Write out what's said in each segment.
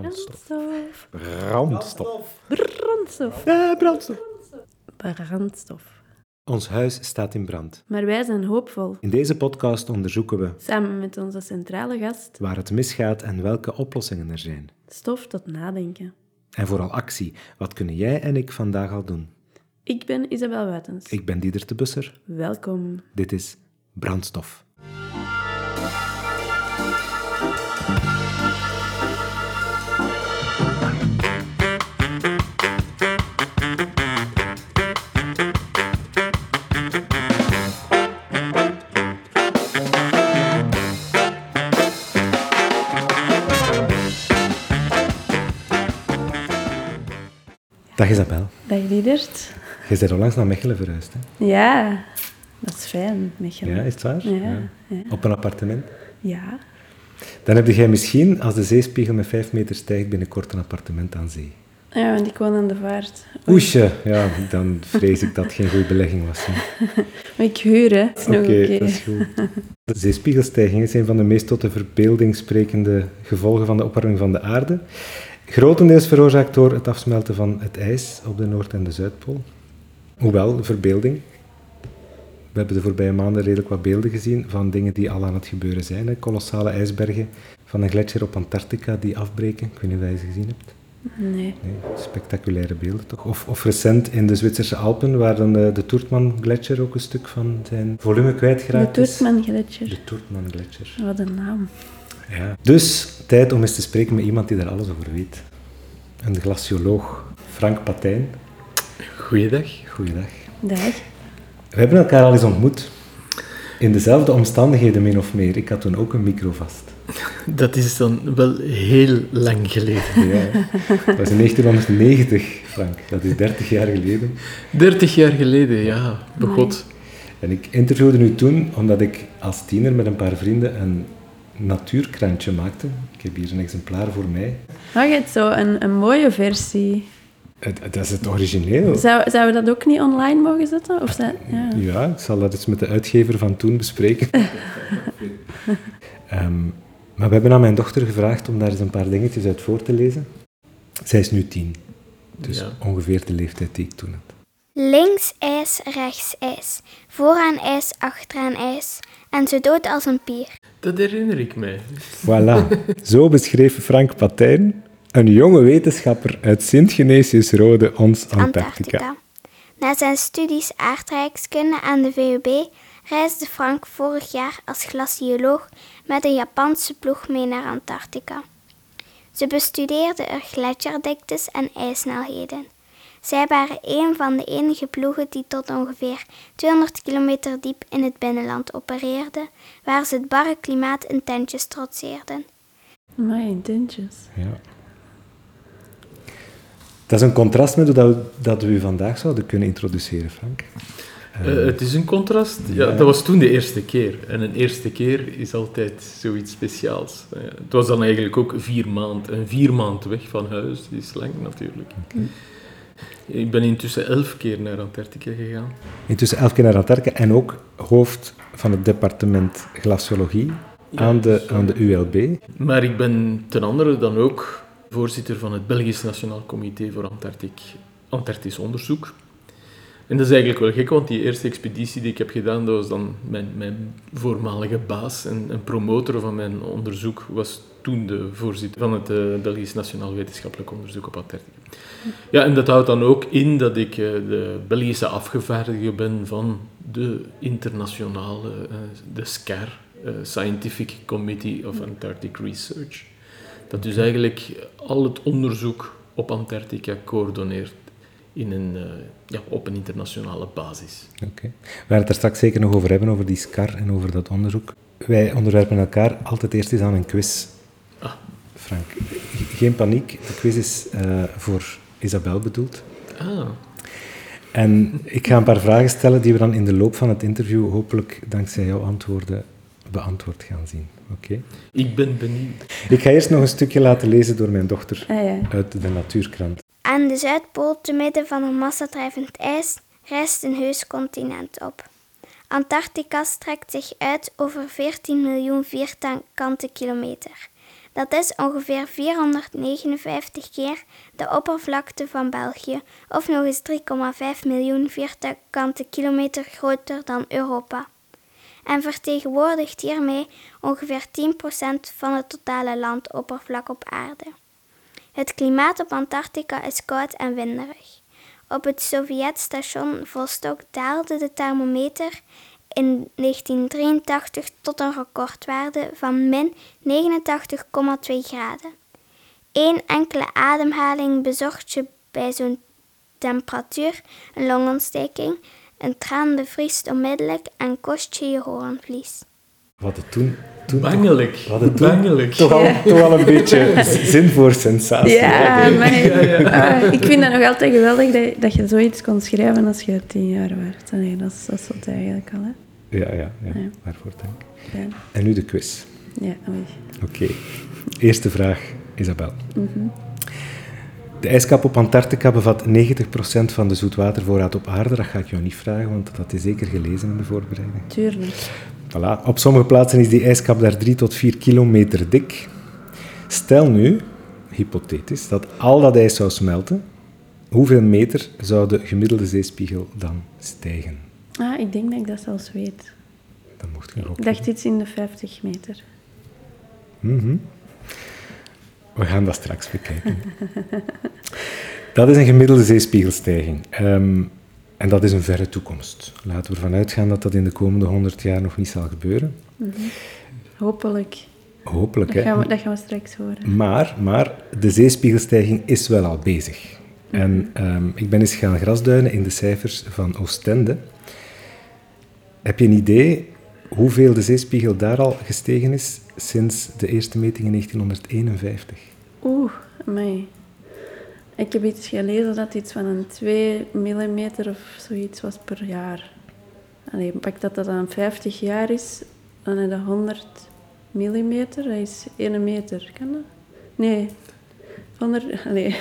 Brandstof. Brandstof. Brandstof. Ja, brandstof. Brandstof. Ons huis staat in brand. Maar wij zijn hoopvol. In deze podcast onderzoeken we Samen met onze centrale gast, waar het misgaat en welke oplossingen er zijn. stof tot nadenken. En vooral actie. Wat kunnen jij en ik vandaag al doen? Ik ben Isabel Wuitens. Ik ben Dieder de Busser. Welkom. Dit is Brandstof. Dag Isabel. Dag Liedert. Je bent onlangs naar Mechelen verhuisd. Hè? Ja, dat is fijn, Mechelen. Ja, is het waar? Ja, ja. Op een appartement? Ja. Dan heb jij misschien, als de zeespiegel met 5 meter stijgt, binnenkort een appartement aan zee. Ja, want ik woon aan de vaart. Oesje, ja, dan vrees ik dat het geen goede belegging was. hè. Maar ik huur, hè. Oké, dat is goed. De zeespiegelstijging is een van de meest tot de verbeelding sprekende gevolgen van de opwarming van de aarde. Grotendeels veroorzaakt door het afsmelten van het ijs op de Noord- en de Zuidpool. Hoewel, verbeelding. We hebben de voorbije maanden redelijk wat beelden gezien van dingen die al aan het gebeuren zijn. Hè. Kolossale ijsbergen van een gletsjer op Antarctica die afbreken. Ik weet niet of je ze gezien hebt. Nee. Nee, spectaculaire beelden toch? Of, of recent in de Zwitserse Alpen, waar dan de, de Toertman-gletsjer ook een stuk van zijn volume De kwijtgeraakt is. Toertman-gletsjer. De Toertman-gletsjer. Wat een naam. Ja. Dus, tijd om eens te spreken met iemand die daar alles over weet. Een glacioloog, Frank Patijn. Goeiedag. Goeiedag. Dag. We hebben elkaar al eens ontmoet. In dezelfde omstandigheden, min of meer. Ik had toen ook een micro vast. Dat is dan wel heel lang geleden. Ja, dat was in 1990, Frank. Dat is 30 jaar geleden. 30 jaar geleden, ja. Begot. En ik interviewde u toen omdat ik als tiener met een paar vrienden een natuurkrantje maakte. Ik heb hier een exemplaar voor mij. Mag het zo een, een mooie versie? Het, het- dat is het origineel. Zou, zouden we dat ook niet online mogen zetten? Of zou- ja. Ja, ik zal dat eens met de uitgever van toen bespreken. Ehm, maar we hebben aan mijn dochter gevraagd om daar eens een paar dingetjes uit voor te lezen. Zij is nu tien, dus Ja. ongeveer de leeftijd die ik toen had. Links ijs, rechts ijs. Vooraan ijs, achteraan ijs. En zo dood als een pier. Dat herinner ik mij. Voilà, zo beschreef Frank Patijn, een jonge wetenschapper uit Sint-Genesius-Rode, ons Antarctica. Na zijn studies aardrijkskunde aan de VUB reisde Frank vorig jaar als glacioloog met een Japanse ploeg mee naar Antarctica. Ze bestudeerden er gletsjerdiktes en ijssnelheden. Zij waren een van de enige ploegen die tot ongeveer 200 kilometer diep in het binnenland opereerden, waar ze het barre klimaat in tentjes trotseerden. My intentions. Ja. Dat is een contrast met hoe dat we, dat we u vandaag zouden kunnen introduceren, Frank. Eh, het is een contrast. Ja, ja. dat was toen de eerste keer. En een eerste keer is altijd zoiets speciaals. Eh, het was dan eigenlijk ook vier maanden. En vier maanden weg van huis is lang natuurlijk. Ik ben intussen elf keer naar Antarctica gegaan. Intussen elf keer naar Antarctica en ook hoofd van het departement glaciologie aan de, aan de ULB. Maar ik ben ten andere dan ook voorzitter van het Belgisch Nationaal Comité voor Antarctic, Antarctisch Onderzoek. En dat is eigenlijk wel gek, want die eerste expeditie die ik heb gedaan, dat was dan mijn, mijn voormalige baas en, promotor van mijn onderzoek, was toen de voorzitter van het eh, Belgisch Nationaal Wetenschappelijk Onderzoek op Antarctica. Ja, en dat houdt dan ook in dat ik eh, de Belgische afgevaardigde ben van de internationale, eh, de SCAR, Scientific Committee of Antarctic Research. Dat dus eigenlijk al het onderzoek op Antarctica coördineert in een, eh, ja, op een internationale basis. Oké. We gaan het er straks zeker nog over hebben, over die SCAR en over dat onderzoek. Wij onderwerpen elkaar altijd eerst eens aan een quiz. Ah. Frank, geen paniek. De quiz is eh, voor Isabel bedoeld. Ah, En ik ga een paar vragen stellen die we dan in de loop van het interview hopelijk dankzij jouw antwoorden beantwoord gaan zien. Oké? ik ben benieuwd. Ik ga eerst nog een stukje laten lezen door mijn dochter Ah ja. uit de Natuurkrant. Aan de Zuidpool, te midden van een massadrijvend ijs, rijst een heus continent op. Antarctica strekt zich uit over 14 miljoen vierkante kilometer. Dat is ongeveer 459 keer de oppervlakte van België, of nog eens 3,5 miljoen vierkante kilometer groter dan Europa. En vertegenwoordigt hiermee ongeveer 10% van het totale landoppervlak op aarde. Het klimaat op Antarctica is koud en winderig. Op het Sovjetstation Vostok daalde de thermometer in 1983 tot een recordwaarde van min 89,2 graden. Eén enkele ademhaling bezorgt je bij zo'n temperatuur een longontsteking, een traan bevriest onmiddellijk en kost je je hoornvlies. Wat het toen... toen Bangelijk. Toch, wat het toen Bangelijk. toch, al, toch al een beetje zin voor sensatie. Ja, maar ah, ik vind dat nog altijd geweldig dat, dat je zoiets kon schrijven als je tien jaar werd. Nee, dat is, dat is wat eigenlijk al, hè. Ja, ja, ja. Ja. Waarvoor dank. Ja, En nu de quiz. ja oei. Oké. Eerste vraag, Isabel. Mhm. De ijskap op Antarctica bevat 90% van de zoetwatervoorraad op aarde. Dat ga ik jou niet vragen, want dat had je zeker gelezen in de voorbereiding. Tuurlijk. Voilà. Op sommige plaatsen is die ijskap daar 3 tot 4 kilometer dik. Stel nu, hypothetisch, dat al dat ijs zou smelten. Hoeveel meter zou de gemiddelde zeespiegel dan stijgen? Ah, ik denk dat ik dat zelfs weet. Dan mocht je Ik ook. dacht iets in de 50 meter. Mhm. We gaan dat straks bekijken. dat is een gemiddelde zeespiegelstijging. Ehm, en dat is een verre toekomst. Laten we ervan uitgaan dat dat in de komende 100 jaar nog niet zal gebeuren. Hopelijk. Hopelijk, Dat hè. gaan we, dat gaan we straks horen. Maar, maar de zeespiegelstijging is wel al bezig. En ehm, ik ben eens gaan grasduinen in de cijfers van Oostende. Heb je een idee hoeveel de zeespiegel daar al gestegen is sinds de eerste meting in 1951? Oeh, mij. Ik heb iets gelezen dat iets van een 2 mm of zoiets was per jaar. Allee, pak dat dat dan 50 jaar is, dan heb je 100 mm, dat is 1 meter. Kan dat? Nee. 100, nee.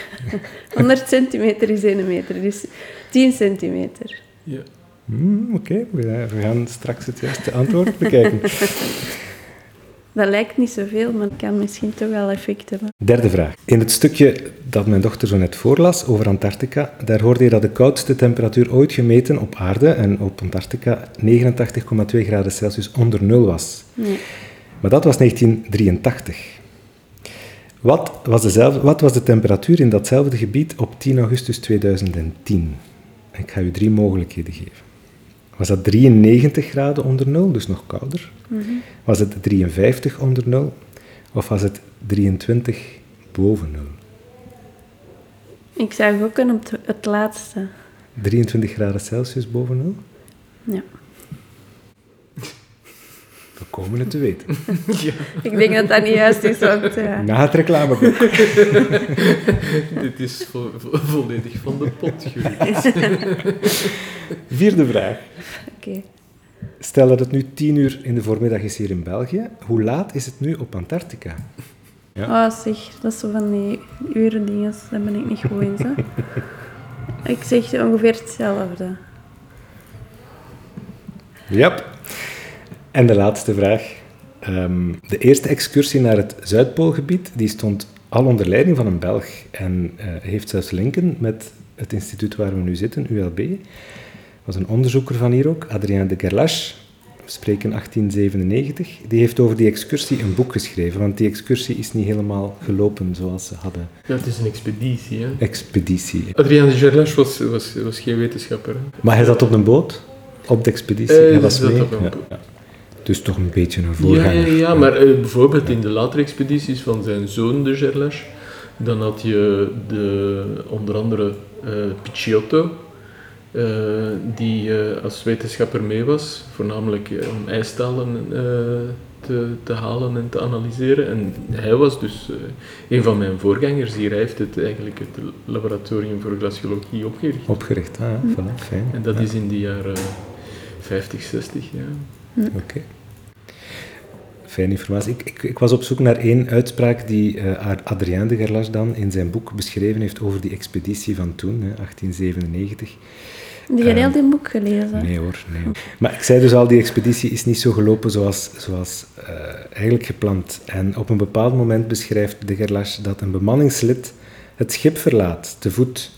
100 centimeter is 1 meter, dus 10 centimeter. Ja. Hmm, Oké, we, we gaan straks het juiste antwoord bekijken. Dat lijkt niet zoveel, maar het kan misschien toch wel effect hebben. Derde vraag. In het stukje dat mijn dochter zo net voorlas over Antarctica, daar hoorde je dat de koudste temperatuur ooit gemeten op aarde en op Antarctica 89,2 graden Celsius onder nul was. Nee. Maar dat was 1983. Wat was, dezelfde, wat was de temperatuur in datzelfde gebied op 10 augustus 2010? Ik ga u drie mogelijkheden geven. Was dat 93 graden onder nul, dus nog kouder? Was het 53 onder nul? Of was het 23 boven nul? Ik zou ook op het laatste. 23 graden Celsius boven nul? Ja. Komen het te weten. Ik denk dat dat niet juist is, want ja. Na het reclameblok. Dit is vo- vo- volledig van de pot gerukt. Vierde vraag. Oké. Stel dat het nu 10 uur in de voormiddag is hier in België. Hoe laat is het nu op Antarctica? Ja. Oh, zeg, dat is zo van die uren dingen, daar ben ik niet goed in, zo. Ik zeg ongeveer hetzelfde. Ja. En de laatste vraag. Ehm, de eerste excursie naar het Zuidpoolgebied die stond al onder leiding van een Belg en eh, heeft zelfs linken met het instituut waar we nu zitten, ULB. was een onderzoeker van hier ook, Adrien de Gerlache. We spreken 1897. Die heeft over die excursie een boek geschreven, want die excursie is niet helemaal gelopen zoals ze hadden. Ja, het is een expeditie, hè. Expeditie. Adrien de Gerlache was, was, was geen wetenschapper. Hè. Maar hij zat op een boot, op de expeditie. Eh, hij was zat mee. op een boot. ja. Dus toch een beetje een voorganger. ja, ja, maar eh, bijvoorbeeld in de latere expedities van zijn zoon de Gerlache, dan had je de, onder andere eh Picciotto, eh, die als wetenschapper mee was, voornamelijk om ijstalen te, te halen en te analyseren. En hij was dus een van mijn voorgangers hier. Hij heeft het, eigenlijk het laboratorium voor glaciologie opgericht. Opgericht, ah, ja, voilà, fijn. En dat Ja, is in de jaren 50, 60, ja. Oké. Fijne informatie. Ik, ik, ik was op zoek naar één uitspraak die eh, Adrien de Gerlache dan in zijn boek beschreven heeft over die expeditie van toen, hè, 1897. Heb je heel die boek gelezen? Nee hoor, nee. Maar ik zei dus al, die expeditie is niet zo gelopen zoals, zoals uh, eigenlijk gepland. En op een bepaald moment beschrijft de Gerlache dat een bemanningslid het schip verlaat, te voet.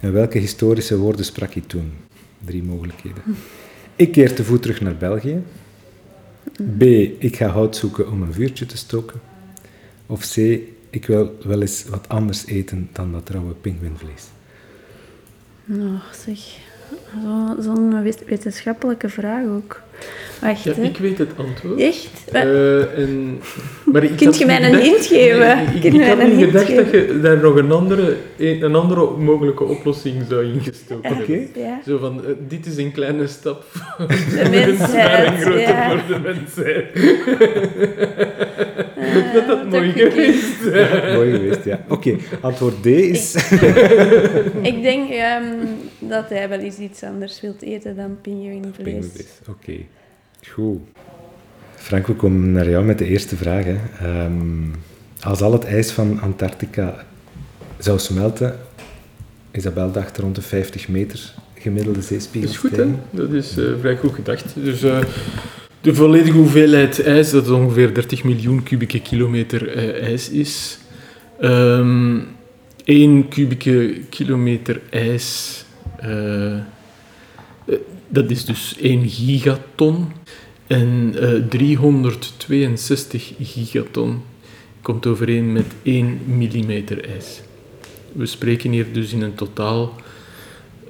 En welke historische woorden sprak hij toen? Drie mogelijkheden. Ik keer te voet terug naar België. B. Ik ga hout zoeken om een vuurtje te stoken. Of C. Ik wil wel eens wat anders eten dan dat rauwe pinguïnvlees. Nou, zeg. Zo'n zo wetenschappelijke vraag ook. Wacht, ja, ik weet het antwoord. Echt? Uh, en, maar ik Kunt je mij een hint geven? Nee, ik, ik had niet gedacht dat je daar nog een andere, een, andere mogelijke oplossing zou ingestoken hebben. Okay. Ja. Zo van, uh, dit is een kleine stap voor de mensheid, een grote ja. voor de mensheid. Uh, dat dat mooi geweest. mooi geweest, ja. Oké, okay, antwoord D is... ik, ik denk um, dat hij wel eens iets anders wilt eten dan pinguïnvlees. Oké. Okay. Goed. Frank, we komen naar jou met de eerste vraag. Hè. Um, als al het ijs van Antarctica zou smelten, Isabel dacht rond de 50 meter gemiddelde zeespiegel. Dat is goed, hè? Dat is uh, vrij goed gedacht. Dus uh, de volledige hoeveelheid ijs, dat ongeveer 30 miljoen kubieke kilometer uh, ijs is. Um, 1 kubieke kilometer ijs dat is dus 1 gigaton. En uh, 362 gigaton komt overeen met 1 millimeter ijs. We spreken hier dus in een totaal,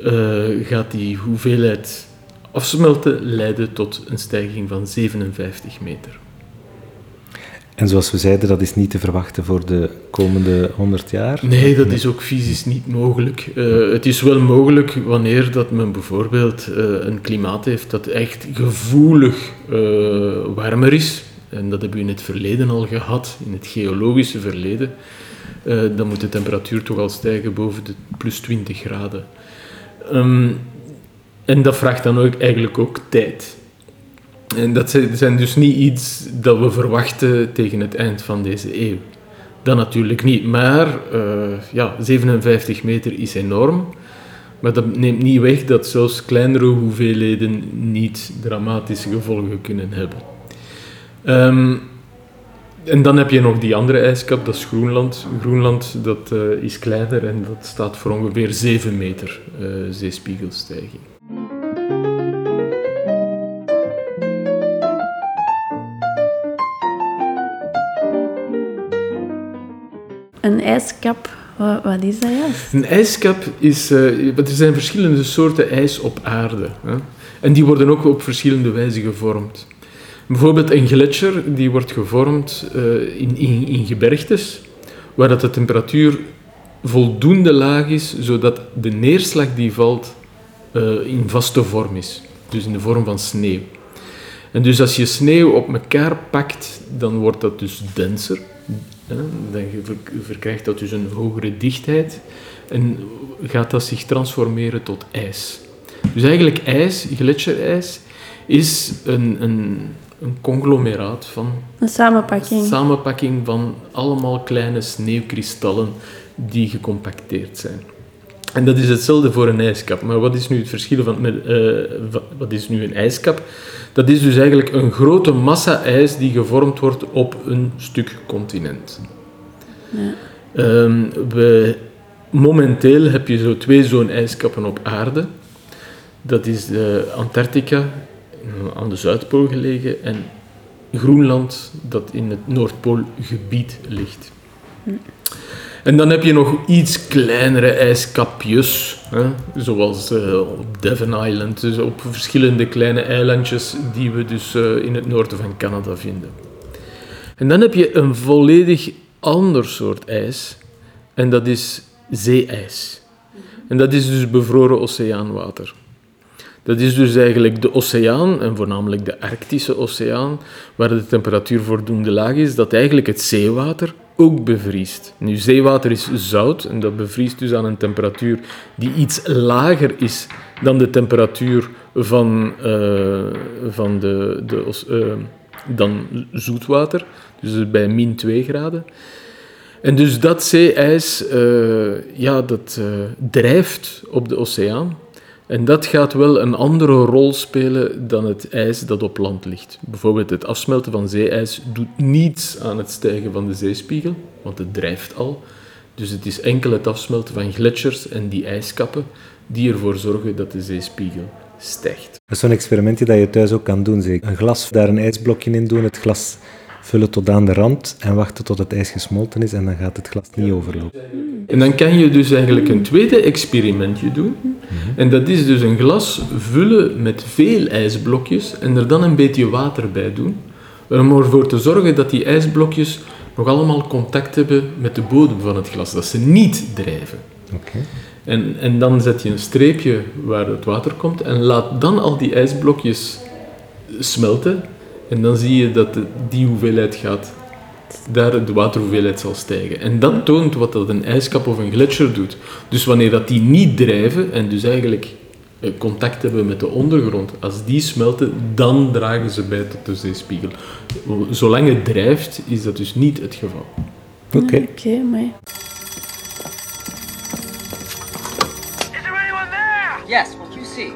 uh, gaat die hoeveelheid afsmelten leiden tot een stijging van 57 meter. En zoals we zeiden, dat is niet te verwachten voor de komende 100 jaar? Nee, dat is ook fysisch niet mogelijk. Uh, het is wel mogelijk wanneer dat men bijvoorbeeld uh, een klimaat heeft dat echt gevoelig uh, warmer is. En dat hebben we in het verleden al gehad, in het geologische verleden. dan moet de temperatuur toch al stijgen boven de plus 20 graden. Um, en dat vraagt dan ook eigenlijk ook tijd. En dat zijn dus niet iets dat we verwachten tegen het eind van deze eeuw. Dat natuurlijk niet. Maar uh, ja, 57 meter is enorm. Maar dat neemt niet weg dat zelfs kleinere hoeveelheden niet dramatische gevolgen kunnen hebben. Um, en dan heb je nog die andere ijskap, dat is Groenland. Groenland dat, uh, is kleiner en dat staat voor ongeveer 7 meter uh, zeespiegelstijging. Een ijskap, wat, is dat juist? Een ijskap is... Uh, er zijn verschillende soorten ijs op aarde. Hè? En die worden ook op verschillende wijzen gevormd. Bijvoorbeeld een gletsjer, die wordt gevormd uh, in, in, in gebergtes, waar dat de temperatuur voldoende laag is, zodat de neerslag die valt uh, in vaste vorm is. Dus in de vorm van sneeuw. En dus als je sneeuw op elkaar pakt, dan wordt dat dus denser. Dan verkrijgt dat dus een hogere dichtheid en gaat dat zich transformeren tot ijs. Dus eigenlijk ijs, gletsjerijs, is een, een, een conglomeraat van... Een samenpakking. samenpakking van allemaal kleine sneeuwkristallen die gecompacteerd zijn. En dat is hetzelfde voor een ijskap. Maar wat is nu het verschil van... Met, uh, wat is nu een ijskap? Dat is dus eigenlijk een grote massa ijs die gevormd wordt op een stuk continent. Ja. Um, we, momenteel heb je zo twee zo'n ijskappen op aarde. Dat is de Antarctica, aan de Zuidpool gelegen, en Groenland, dat in het Noordpoolgebied ligt. Hm. En dan heb je nog iets kleinere ijskapjes, hè, zoals uh, op Devon Island, dus op verschillende kleine eilandjes die we dus uh, in het noorden van Canada vinden. En dan heb je een volledig ander soort ijs, en dat is zeeijs. En dat is dus bevroren oceaanwater. Dat is dus eigenlijk de oceaan, en voornamelijk de Arctische oceaan, waar de temperatuur voldoende laag is, dat eigenlijk het zeewater ook bevriest. Nu, zeewater is zout en dat bevriest dus aan een temperatuur die iets lager is dan de temperatuur van, uh, van de, de, uh, dan zoetwater, dus bij min 2 graden. En dus dat zeeijs, uh, ja, dat drijft op de oceaan. En dat gaat wel een andere rol spelen dan het ijs dat op land ligt. Bijvoorbeeld het afsmelten van zeeijs doet niets aan het stijgen van de zeespiegel, want het drijft al. Dus het is enkel het afsmelten van gletsjers en die ijskappen die ervoor zorgen dat de zeespiegel stijgt. Dat is zo'n experimentje dat je thuis ook kan doen. Een glas, daar een ijsblokje in doen, het glas vullen tot aan de rand en wachten tot het ijs gesmolten is en dan gaat het glas niet overlopen. En dan kan je dus eigenlijk een tweede experimentje doen. En dat is dus een glas vullen met veel ijsblokjes en er dan een beetje water bij doen. Om ervoor te zorgen dat die ijsblokjes nog allemaal contact hebben met de bodem van het glas, dat ze niet drijven. Oké. En, en dan zet je een streepje waar het water komt en laat dan al die ijsblokjes smelten. En dan zie je dat de- die hoeveelheid gaat, daar de waterhoeveelheid zal stijgen. En dat toont wat dat een ijskap of een gletsjer doet. Dus wanneer dat die niet drijven en dus eigenlijk eh, contact hebben met de ondergrond, als die smelten, dan dragen ze bij tot de zeespiegel. Zolang het drijft, is dat dus niet het geval. Oké. Oké, maar Is there anyone there? Yes, what you see?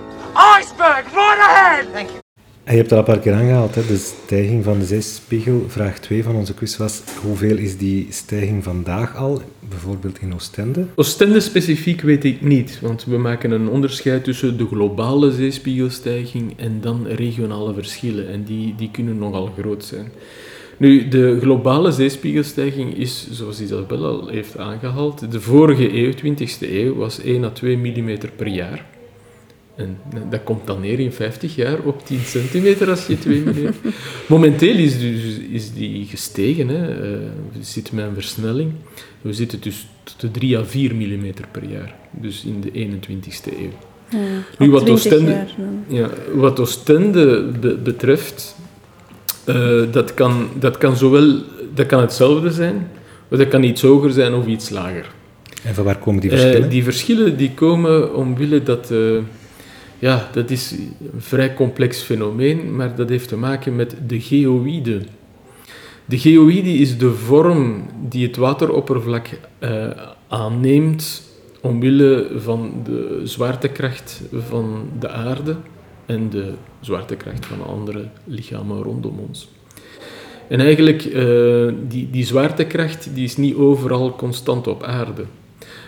Iceberg, right ahead! Thank you. Je hebt dat al een paar keer aangehaald, hè? de stijging van de zeespiegel. Vraag 2 van onze quiz was, hoeveel is die stijging vandaag al, bijvoorbeeld in Oostende? Oostende specifiek weet ik niet, want we maken een onderscheid tussen de globale zeespiegelstijging en dan regionale verschillen. En die, die kunnen nogal groot zijn. Nu, de globale zeespiegelstijging is, zoals Isabel al heeft aangehaald, de vorige eeuw, 20e eeuw, was 1 à 2 mm per jaar. En dat komt dan neer in 50 jaar op 10 centimeter als je 2 mm. Momenteel is, dus, is die gestegen. Hè. Eh, we zitten met een versnelling. We zitten dus tot de 3 à 4 mm per jaar. Dus in de 21ste eeuw. ja, Nu, wat 20 Oostende- jaar. Ja, wat Oostende be- betreft, eh, dat, kan, dat kan zowel dat kan hetzelfde zijn, maar dat kan iets hoger zijn of iets lager. En van waar komen die Eh, verschillen? die verschillen die komen omwille dat... ja, dat is een vrij complex fenomeen, maar dat heeft te maken met de geoïde. De geoïde is de vorm die het wateroppervlak eh, aanneemt omwille van de zwaartekracht van de aarde en de zwaartekracht van andere lichamen rondom ons. En eigenlijk, eh, die, die zwaartekracht die is niet overal constant op aarde.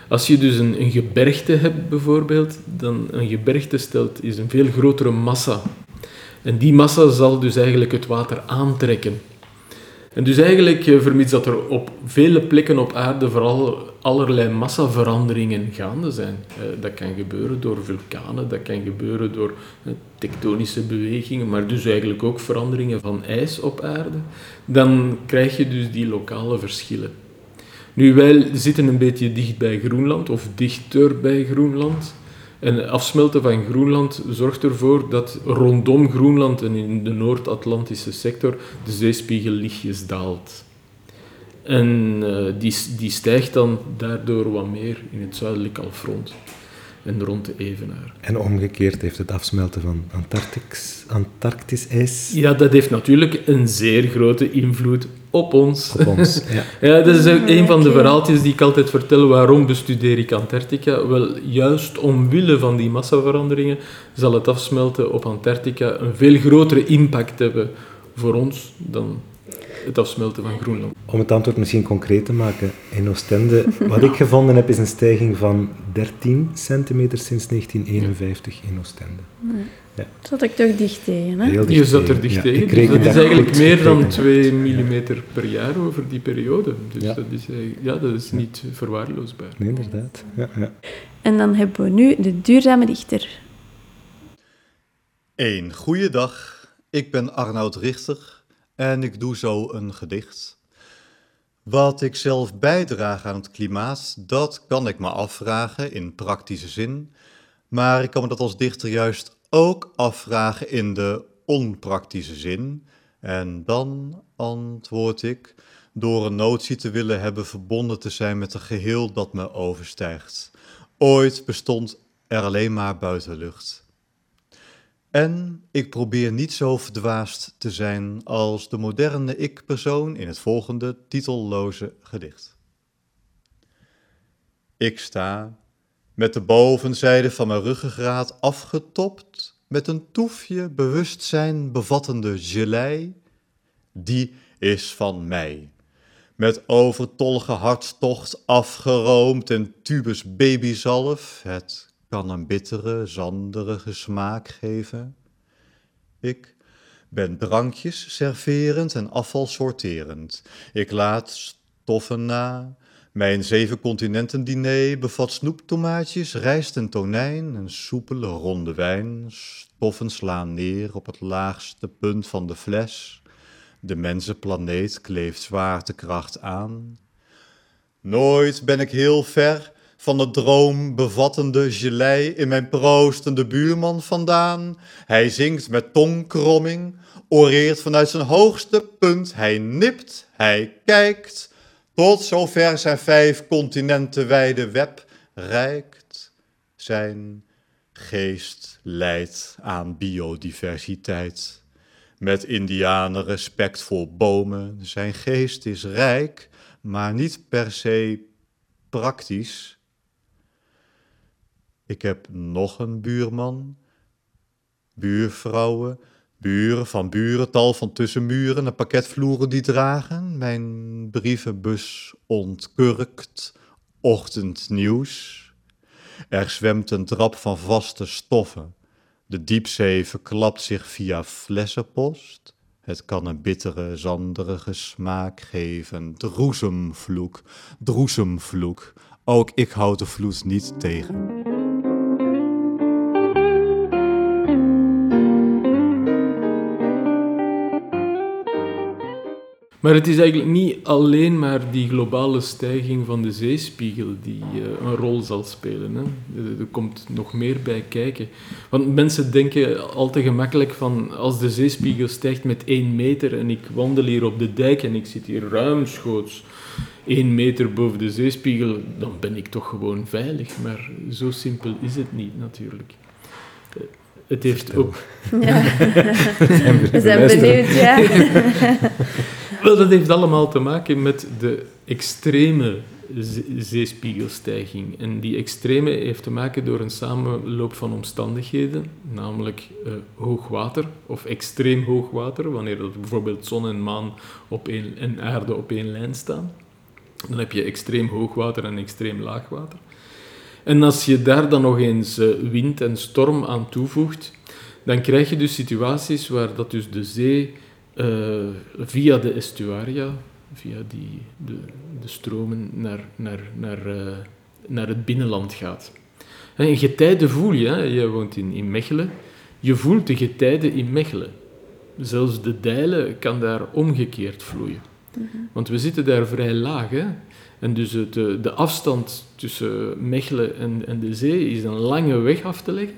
Als je dus een, een gebergte hebt bijvoorbeeld, dan een gebergte stelt is een veel grotere massa. En die massa zal dus eigenlijk het water aantrekken. En dus eigenlijk, eh, vermits dat er op vele plekken op aarde vooral allerlei massaveranderingen gaande zijn. Eh, Dat kan gebeuren door vulkanen, dat kan gebeuren door eh, tektonische bewegingen, maar dus eigenlijk ook veranderingen van ijs op aarde. Dan krijg je dus die lokale verschillen. Nu, wij zitten een beetje dicht bij Groenland, of dichter bij Groenland. En afsmelten van Groenland zorgt ervoor dat rondom Groenland en in de Noord-Atlantische sector de zeespiegel lichtjes daalt. En eh, die, die stijgt dan daardoor wat meer in het zuidelijk halfrond en rond de Evenaar. En omgekeerd heeft het afsmelten van Antarctisch, Antarctisch ijs Ja, dat heeft natuurlijk een zeer grote invloed op ons. op ons. Ja. Ja, dat is ook een van de verhaaltjes die ik altijd vertel. Waarom bestudeer ik Antarctica? Wel, juist omwille van die massaveranderingen zal het afsmelten op Antarctica een veel grotere impact hebben voor ons dan het afsmelten van Groenland. Om het antwoord misschien concreet te maken, in Oostende, wat ik gevonden heb, is een stijging van 13 centimeter sinds 1951 in Oostende. Zat ik toch dicht tegen, hè? Heel dicht Je zat er tegen. dicht Ja, tegen. Dus dat is eigenlijk goed meer dan gerekend. 2 mm per jaar over die periode. Dus Ja. dat, is, ja, dat is niet verwaarloosbaar. Nee, inderdaad. Ja, ja. En dan hebben we nu de duurzame dichter. Een goede dag. Ik ben Arnoud Richter en ik doe zo een gedicht. Wat ik zelf bijdraag aan het klimaat, dat kan ik me afvragen in praktische zin, maar ik kan me dat als dichter juist ook afvragen in de onpraktische zin. En dan antwoord ik door een notie te willen hebben verbonden te zijn met een geheel dat me overstijgt. Ooit bestond er alleen maar buitenlucht. En ik probeer niet zo verdwaasd te zijn als de moderne ik-persoon in het volgende titelloze gedicht. Ik sta met de bovenzijde van mijn ruggengraat afgetopt met een toefje bewustzijn bevattende gelei, die is van mij. Met overtollige hartstocht afgeroomd en tubus babyzalf, het kan een bittere, zanderige smaak geven. Ik ben drankjes serverend en afval sorterend. Ik laat stoffen na, mijn zeven continenten diner bevat snoeptomaatjes, rijst en tonijn, een soepele ronde wijn. Stoffen slaan neer op het laagste punt van de fles. De mensenplaneet kleeft zwaartekracht aan. Nooit ben ik heel ver van de droom bevattende gelei in mijn proostende buurman vandaan. Hij zingt met tongkromming, oreert vanuit zijn hoogste punt. Hij nipt, hij kijkt tot zover zijn vijf continenten wijde web reikt, zijn geest leidt aan biodiversiteit. Met indianen respect voor bomen, zijn geest is rijk, maar niet per se praktisch. Ik heb nog een buurman, buurvrouwen, Buren van buren, tal van tussenmuren en pakketvloeren die dragen. Mijn brievenbus ontkurkt, ochtendnieuws. Er zwemt een drap van vaste stoffen. De diepzee verklapt zich via flessenpost. Het kan een bittere, zanderige smaak geven. Droesemvloek, droesemvloek. Ook ik houd de vloed niet tegen. Maar het is eigenlijk niet alleen maar die globale stijging van de zeespiegel die uh, een rol zal spelen. Hè. Er, komt nog meer bij kijken. Want mensen denken al te gemakkelijk van als de zeespiegel stijgt met 1 meter en ik wandel hier op de dijk en ik zit hier ruimschoots 1 meter boven de zeespiegel, dan ben ik toch gewoon veilig. Maar zo simpel is het niet natuurlijk. Eh, het heeft ook... Ja. We zijn benieuwd, ja. Wel, dat heeft allemaal te maken met de extreme zeespiegelstijging. En die extreme heeft te maken door een samenloop van omstandigheden, namelijk uh, hoogwater of extreem hoogwater, wanneer dat bijvoorbeeld zon en maan op één, en aarde op één lijn staan. Dan heb je extreem hoogwater en extreem laagwater. En als je daar dan nog eens uh, wind en storm aan toevoegt, dan krijg je dus situaties waar dat dus de zee uh, via de estuaria, via die, de, de stromen, naar, naar, naar, uh, naar het binnenland gaat. En getijden voel je, hè? je woont in, in Mechelen, je voelt de getijden in Mechelen. Zelfs de Dijlen kan daar omgekeerd vloeien. Mm -hmm. Want we zitten daar vrij laag. Hè? En dus het, de afstand tussen Mechelen en, en de zee is een lange weg af te leggen.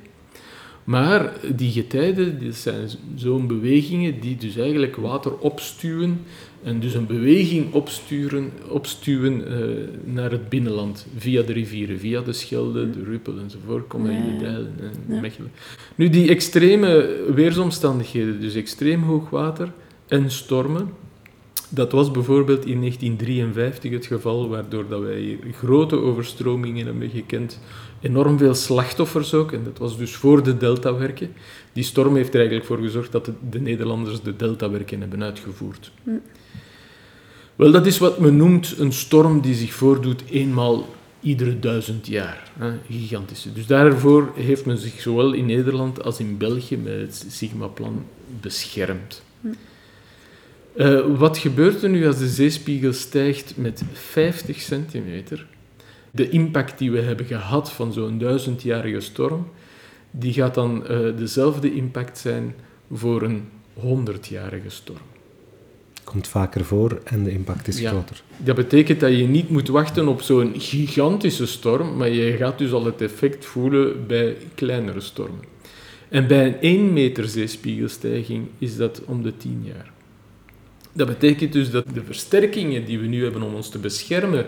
Maar die getijden die zijn zo'n bewegingen die dus eigenlijk water opstuwen en dus een beweging opsturen, opstuwen uh, naar het binnenland via de rivieren, via de Schelde, de Ruppel enzovoort, komen in de Dijlen en ja. Mechelen. Nu, die extreme weersomstandigheden, dus extreem hoog water en stormen, dat was bijvoorbeeld in 1953 het geval, waardoor dat wij grote overstromingen hebben gekend enorm veel slachtoffers ook. En dat was dus voor de deltawerken. Die storm heeft er eigenlijk voor gezorgd dat de, de Nederlanders de deltawerken hebben uitgevoerd. Hm. Wel, dat is wat men noemt een storm die zich voordoet eenmaal iedere duizend jaar. Hè, gigantische. Dus daarvoor heeft men zich zowel in Nederland als in België met het Sigma-plan beschermd. Hm. Uh, wat gebeurt er nu als de zeespiegel stijgt met 50 centimeter? De impact die we hebben gehad van zo'n duizendjarige storm, die gaat dan uh, dezelfde impact zijn voor een honderdjarige storm. Komt vaker voor en de impact is ja, groter. Dat betekent dat je niet moet wachten op zo'n gigantische storm, maar je gaat dus al het effect voelen bij kleinere stormen. En bij een 1 meter zeespiegelstijging is dat om de 10 jaar. Dat betekent dus dat de versterkingen die we nu hebben om ons te beschermen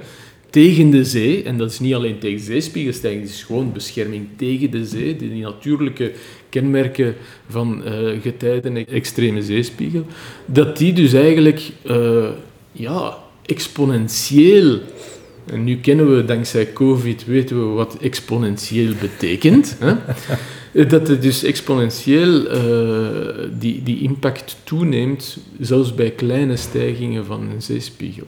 tegen de zee, en dat is niet alleen tegen zeespiegelstijging, het is gewoon bescherming tegen de zee, die natuurlijke kenmerken van uh, getijden en extreme zeespiegel, dat die dus eigenlijk uh, ja, exponentieel En nu kennen we, dankzij COVID, weten we wat exponentieel betekent. Hè? Dat het dus exponentieel uh, die, die impact toeneemt, zelfs bij kleine stijgingen van een zeespiegel.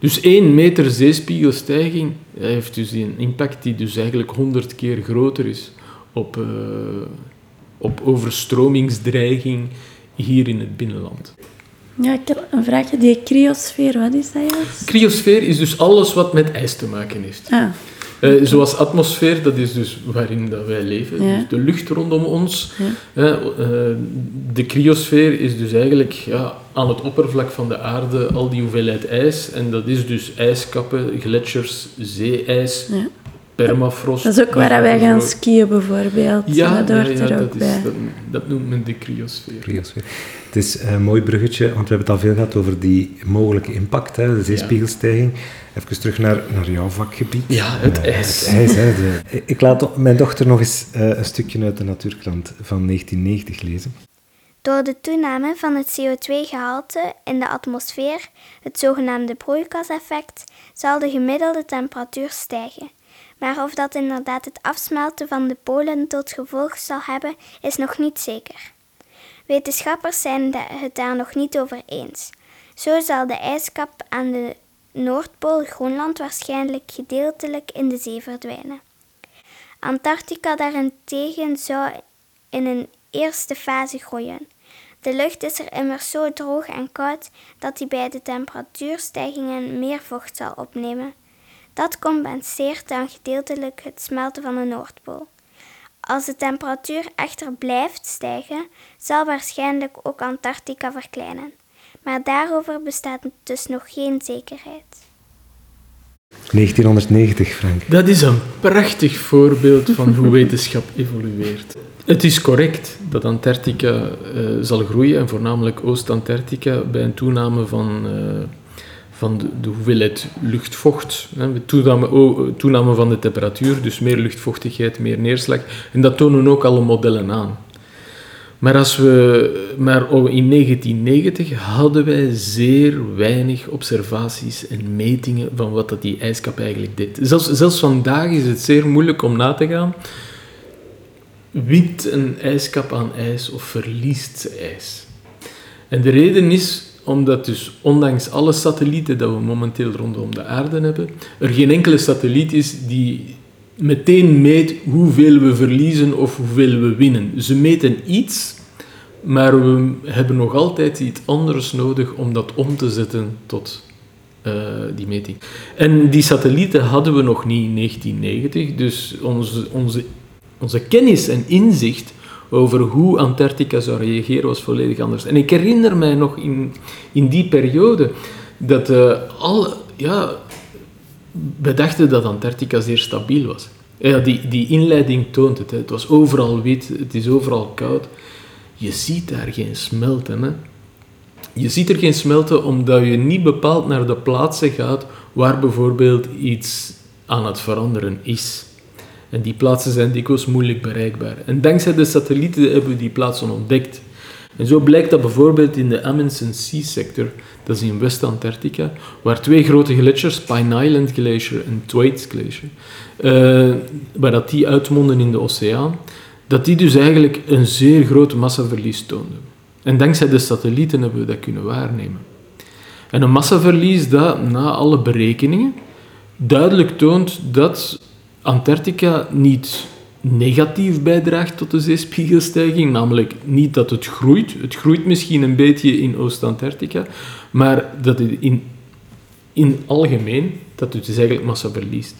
Dus 1 meter zeespiegelstijging heeft dus een impact die dus eigenlijk 100 keer groter is op, uh, op overstromingsdreiging hier in het binnenland. Ja, ik heb een vraagje. Die cryosfeer, wat is dat juist? Cryosfeer is dus alles wat met ijs te maken heeft. Ah. Uh, zoals atmosfeer, dat is dus waarin dat wij leven, Ja. dus de lucht rondom ons. Ja. Uh, uh, de cryosfeer is dus eigenlijk ja, aan het oppervlak van de aarde al die hoeveelheid ijs. En dat is dus ijskappen, gletsjers, zeeijs, Ja. permafrost. Dat is ook waar wij gaan skiën, bijvoorbeeld. Ja, dat ja, hoort ja, er ook dat, is, bij. dat, dat noemt men de cryosfeer. Cryosfeer. Het is een mooi bruggetje, want we hebben het al veel gehad over die mogelijke impact, hè, de zeespiegelstijging. Even terug naar, naar jouw vakgebied. Ja, het Eh, ijs. Het ijs hè, de- ik laat mijn dochter nog eens eh, een stukje uit de Natuurkrant van 1990 lezen. Door de toename van het CO2-gehalte in de atmosfeer, het zogenaamde broeikaseffect, zal de gemiddelde temperatuur stijgen. Maar of dat inderdaad het afsmelten van de polen tot gevolg zal hebben, is nog niet zeker. Wetenschappers zijn het daar nog niet over eens. Zo zal de ijskap aan de Noordpool Groenland waarschijnlijk gedeeltelijk in de zee verdwijnen. Antarctica daarentegen zou in een eerste fase groeien. De lucht is er immers zo droog en koud dat die bij de temperatuurstijgingen meer vocht zal opnemen. Dat compenseert dan gedeeltelijk het smelten van de Noordpool. Als de temperatuur echter blijft stijgen, zal waarschijnlijk ook Antarctica verkleinen. Maar daarover bestaat dus nog geen zekerheid. 1990, Frank. Dat is een prachtig voorbeeld van hoe wetenschap evolueert. Het is correct dat Antarctica eh, zal groeien, en voornamelijk Oost-Antarctica, bij een toename van, eh, van de, hoeveelheid luchtvocht. Hè, toename, toename van de temperatuur, dus meer luchtvochtigheid, meer neerslag. En dat tonen ook alle modellen aan. Maar, als we, maar in 1990 hadden wij zeer weinig observaties en metingen van wat dat die ijskap eigenlijk deed. Zelfs, zelfs vandaag is het zeer moeilijk om na te gaan. Wint een ijskap aan ijs of verliest ze ijs? En de reden is omdat dus ondanks alle satellieten dat we momenteel rondom de aarde hebben, er geen enkele satelliet is die meteen meet hoeveel we verliezen of hoeveel we winnen. Ze meten iets, maar we hebben nog altijd iets anders nodig om dat om te zetten tot eh, die meting. En die satellieten hadden we nog niet in 1990, dus onze, onze, onze kennis en inzicht over hoe Antarctica zou reageren was volledig anders. En ik herinner mij nog in, in die periode dat al, ja, we dachten dat Antarctica zeer stabiel was. Ja, die, die inleiding toont het. Het was overal wit, het is overal koud. Je ziet daar geen smelten. Hè. Je ziet er geen smelten omdat je niet bepaald naar de plaatsen gaat waar bijvoorbeeld iets aan het veranderen is. En die plaatsen zijn dikwijls moeilijk bereikbaar. En dankzij de satellieten hebben we die plaatsen ontdekt. En zo blijkt dat bijvoorbeeld in de Amundsen Sea Sector, dat is in West-Antarctica, waar twee grote gletsjers, Pine Island Glacier en Thwaites Glacier, eh, waar dat die uitmonden in de oceaan, dat die dus eigenlijk een zeer groot massaverlies toonden. En dankzij de satellieten hebben we dat kunnen waarnemen. En een massaverlies dat, na alle berekeningen, duidelijk toont dat Antarctica niet negatief bijdraagt tot de zeespiegelstijging, namelijk niet dat het groeit. Het groeit misschien een beetje in Oost-Antarctica, maar dat het in, in algemeen, dat het dus eigenlijk massa verliest.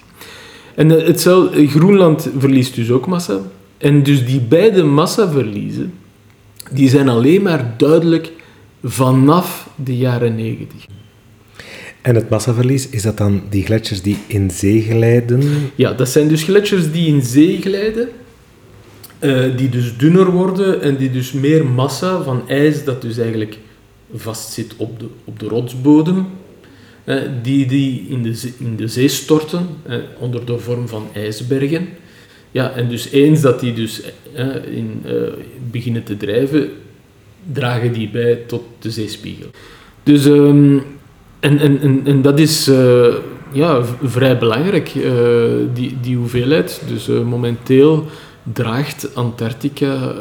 En eh, hetzelfde, Groenland verliest dus ook massa. En dus die beide massaverliezen, die zijn alleen maar duidelijk vanaf de jaren 90. En het massaverlies, is dat dan die gletsjers die in zee glijden? Ja, dat zijn dus gletsjers die in zee glijden, eh, die dus dunner worden en die dus meer massa van ijs, dat dus eigenlijk vastzit op de, op de rotsbodem, eh, die, die in, de zee, in de zee storten, eh, onder de vorm van ijsbergen. Ja, en dus eens dat die dus in, beginnen te drijven, dragen die bij tot de zeespiegel. Dus, ehm, en, en, en, dat is, eh, ja, vrij belangrijk, eh, die, die hoeveelheid. Dus eh, momenteel draagt Antarctica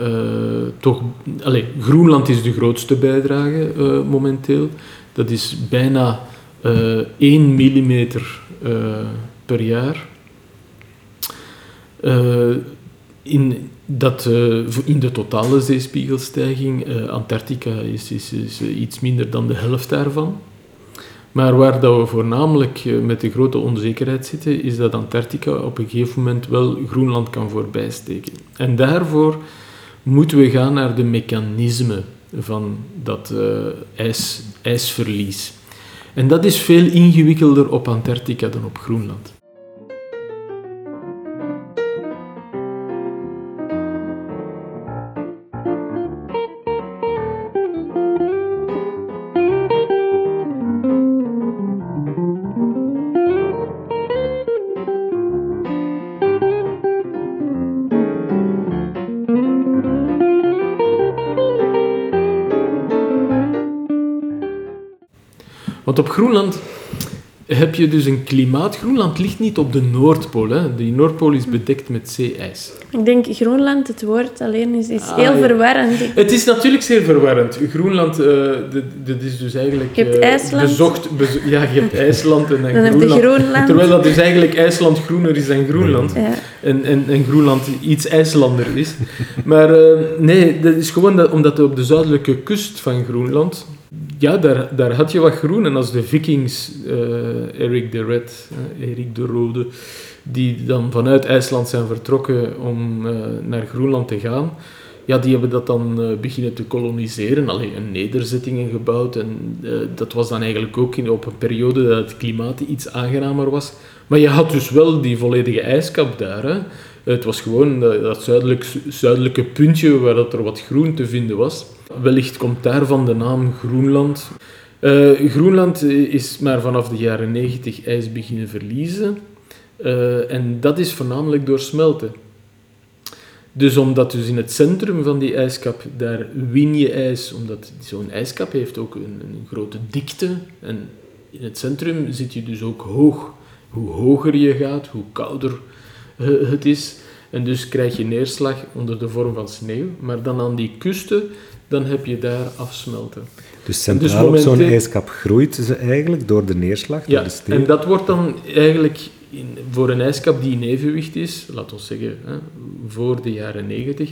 toch... Allez, Groenland is de grootste bijdrage momenteel. Dat is bijna eh 1 mm per jaar. In, dat, in de totale zeespiegelstijging, eh, Antarctica is, is, is iets minder dan de helft daarvan. Maar waar dat we voornamelijk eh, met de grote onzekerheid zitten, is dat Antarctica op een gegeven moment wel Groenland kan voorbijsteken. En daarvoor moeten we gaan naar de mechanismen van dat eh, ijs, ijsverlies. En dat is veel ingewikkelder op Antarctica dan op Groenland. Want op Groenland heb je dus een klimaat. Groenland ligt niet op de Noordpool. Hè. Die Noordpool is bedekt met zeeijs. Ik denk Groenland, het woord alleen is, is Ah, heel ja. verwarrend. Het is natuurlijk zeer verwarrend. Groenland, dit, dit is dus eigenlijk... Je hebt eh, IJsland. Bezocht, bezo- ja, je hebt IJsland en dan, Dan heb je Groenland. Groenland. Terwijl dat dus eigenlijk IJsland groener is dan Groenland. Ja. En, en, en Groenland iets IJslander is. Maar eh, nee, dat is gewoon dat, omdat op de zuidelijke kust van Groenland... Ja, daar, daar had je wat groen. En als de vikings, eh Erik de Red, eh, Erik de Rode, die dan vanuit IJsland zijn vertrokken om eh, naar Groenland te gaan, ja, die hebben dat dan beginnen te koloniseren. Alleen een nederzettingen gebouwd. En dat was dan eigenlijk ook in, op een periode dat het klimaat iets aangenamer was. Maar je had dus wel die volledige ijskap daar. Hè. Het was gewoon dat, dat zuidelijk, zuidelijke puntje waar dat er wat groen te vinden was. Wellicht komt daarvan de naam Groenland. Eh, Groenland is maar vanaf de jaren 90 ijs beginnen verliezen. Eh, en dat is voornamelijk door smelten. Dus omdat dus in het centrum van die ijskap, daar win je ijs, omdat zo'n ijskap heeft ook een, grote dikte. En in het centrum zit je dus ook hoog. Hoe hoger je gaat, hoe kouder eh, het is. En dus krijg je neerslag onder de vorm van sneeuw. Maar dan aan die kusten, dan heb je daar afsmelten. Dus centraal op Dus zo'n momenteel- ijskap groeit ze eigenlijk door de neerslag, door Ja, de sneeuw. en dat wordt dan eigenlijk in, voor een ijskap die in evenwicht is, laten we zeggen hè, voor de jaren 90,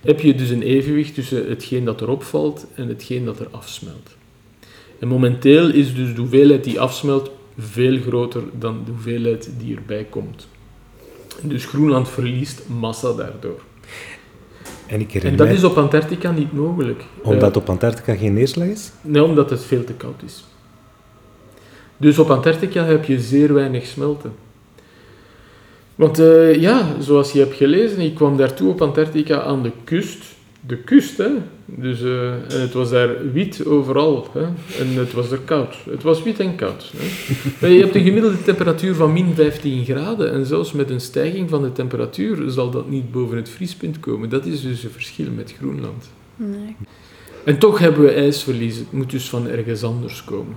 heb je dus een evenwicht tussen hetgeen dat erop valt en hetgeen dat er afsmelt. En momenteel is dus de hoeveelheid die afsmelt veel groter dan de hoeveelheid die erbij komt. Dus Groenland verliest massa daardoor. En ik En herinner dat mij, is op Antarctica niet mogelijk. omdat Eh, op Antarctica geen neerslag is? Nee, omdat het veel te koud is. Dus op Antarctica heb je zeer weinig smelten. Want eh, ja, zoals je hebt gelezen, ik kwam daartoe op Antarctica aan de kust. De kust, hè. Dus, eh, en het was daar wit overal. Hè. En het was er koud. Het was wit en koud. Hè. je hebt een gemiddelde temperatuur van min 15 graden. En zelfs met een stijging van de temperatuur zal dat niet boven het vriespunt komen. Dat is dus een verschil met Groenland. Nee. En toch hebben we ijsverlies. Het moet dus van ergens anders komen.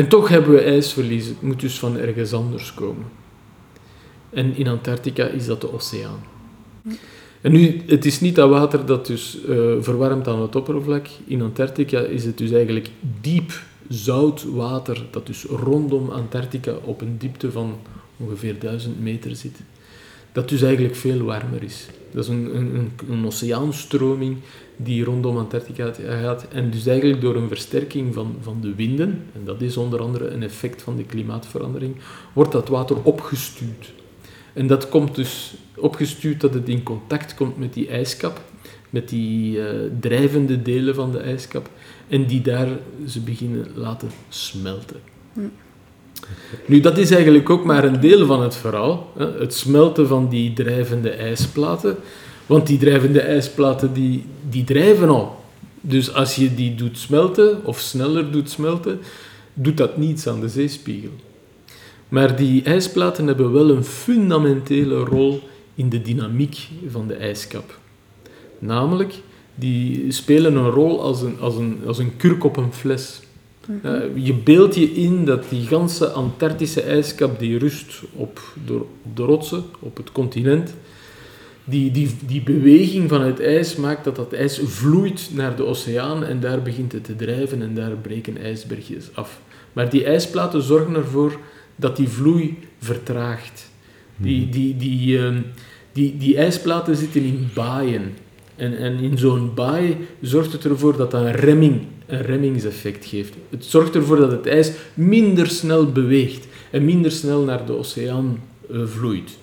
En toch hebben we ijsverlies. Het moet dus van ergens anders komen. En in Antarctica is dat de oceaan. En nu, het is niet dat water dat dus eh, verwarmt aan het oppervlak. In Antarctica is het dus eigenlijk diep zout water dat dus rondom Antarctica op een diepte van ongeveer 1000 meter zit. Dat dus eigenlijk veel warmer is. Dat is een, een, een oceaanstroming die rondom Antarctica gaat. En dus eigenlijk door een versterking van, van de winden, en dat is onder andere een effect van de klimaatverandering, wordt dat water opgestuwd. En dat komt dus opgestuurd dat het in contact komt met die ijskap, met die eh, drijvende delen van de ijskap, en die daar ze beginnen laten smelten. Nu, dat is eigenlijk ook maar een deel van het verhaal, hè, het smelten van die drijvende ijsplaten. Want die drijvende ijsplaten, die, die drijven al Dus als je die doet smelten, of sneller doet smelten, doet dat niets aan de zeespiegel. Maar die ijsplaten hebben wel een fundamentele rol in de dynamiek van de ijskap. Namelijk, die spelen een rol als een, als een, als een kurk op een fles. Uh, je beeldt je in dat die ganse Antarctische ijskap die rust op de, op de rotsen, op het continent, die, die, die beweging van het ijs maakt dat dat ijs vloeit naar de oceaan en daar begint het te drijven en daar breken ijsbergjes af. Maar die ijsplaten zorgen ervoor dat die vloei vertraagt. Die, die, die, uh, die, die ijsplaten zitten in baaien. En, en in zo'n baai zorgt het ervoor dat dat een, remming, een remmingseffect geeft. Het zorgt ervoor dat het ijs minder snel beweegt en minder snel naar de oceaan uh, vloeit.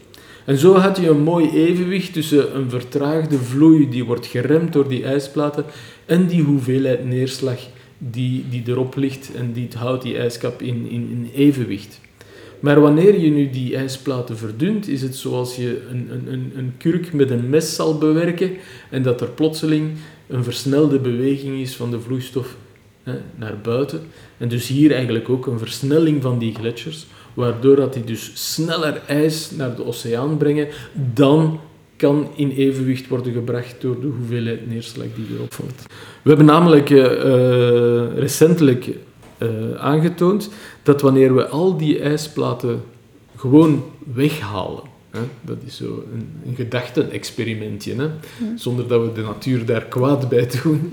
En zo had je een mooi evenwicht tussen een vertraagde vloei die wordt geremd door die ijsplaten en die hoeveelheid neerslag die, die erop ligt en die houdt die ijskap in, in, in evenwicht. Maar wanneer je nu die ijsplaten verdunt, is het zoals je een, een, een kurk met een mes zal bewerken en dat er plotseling een versnelde beweging is van de vloeistof hè, naar buiten. En dus hier eigenlijk ook een versnelling van die gletsjers, waardoor dat die dus sneller ijs naar de oceaan brengen dan kan in evenwicht worden gebracht door de hoeveelheid neerslag die erop valt. We hebben namelijk uh, uh, recentelijk uh, aangetoond dat wanneer we al die ijsplaten gewoon weghalen, hè, dat is zo een, een gedachte-experimentje, hè, zonder dat we de natuur daar kwaad bij doen,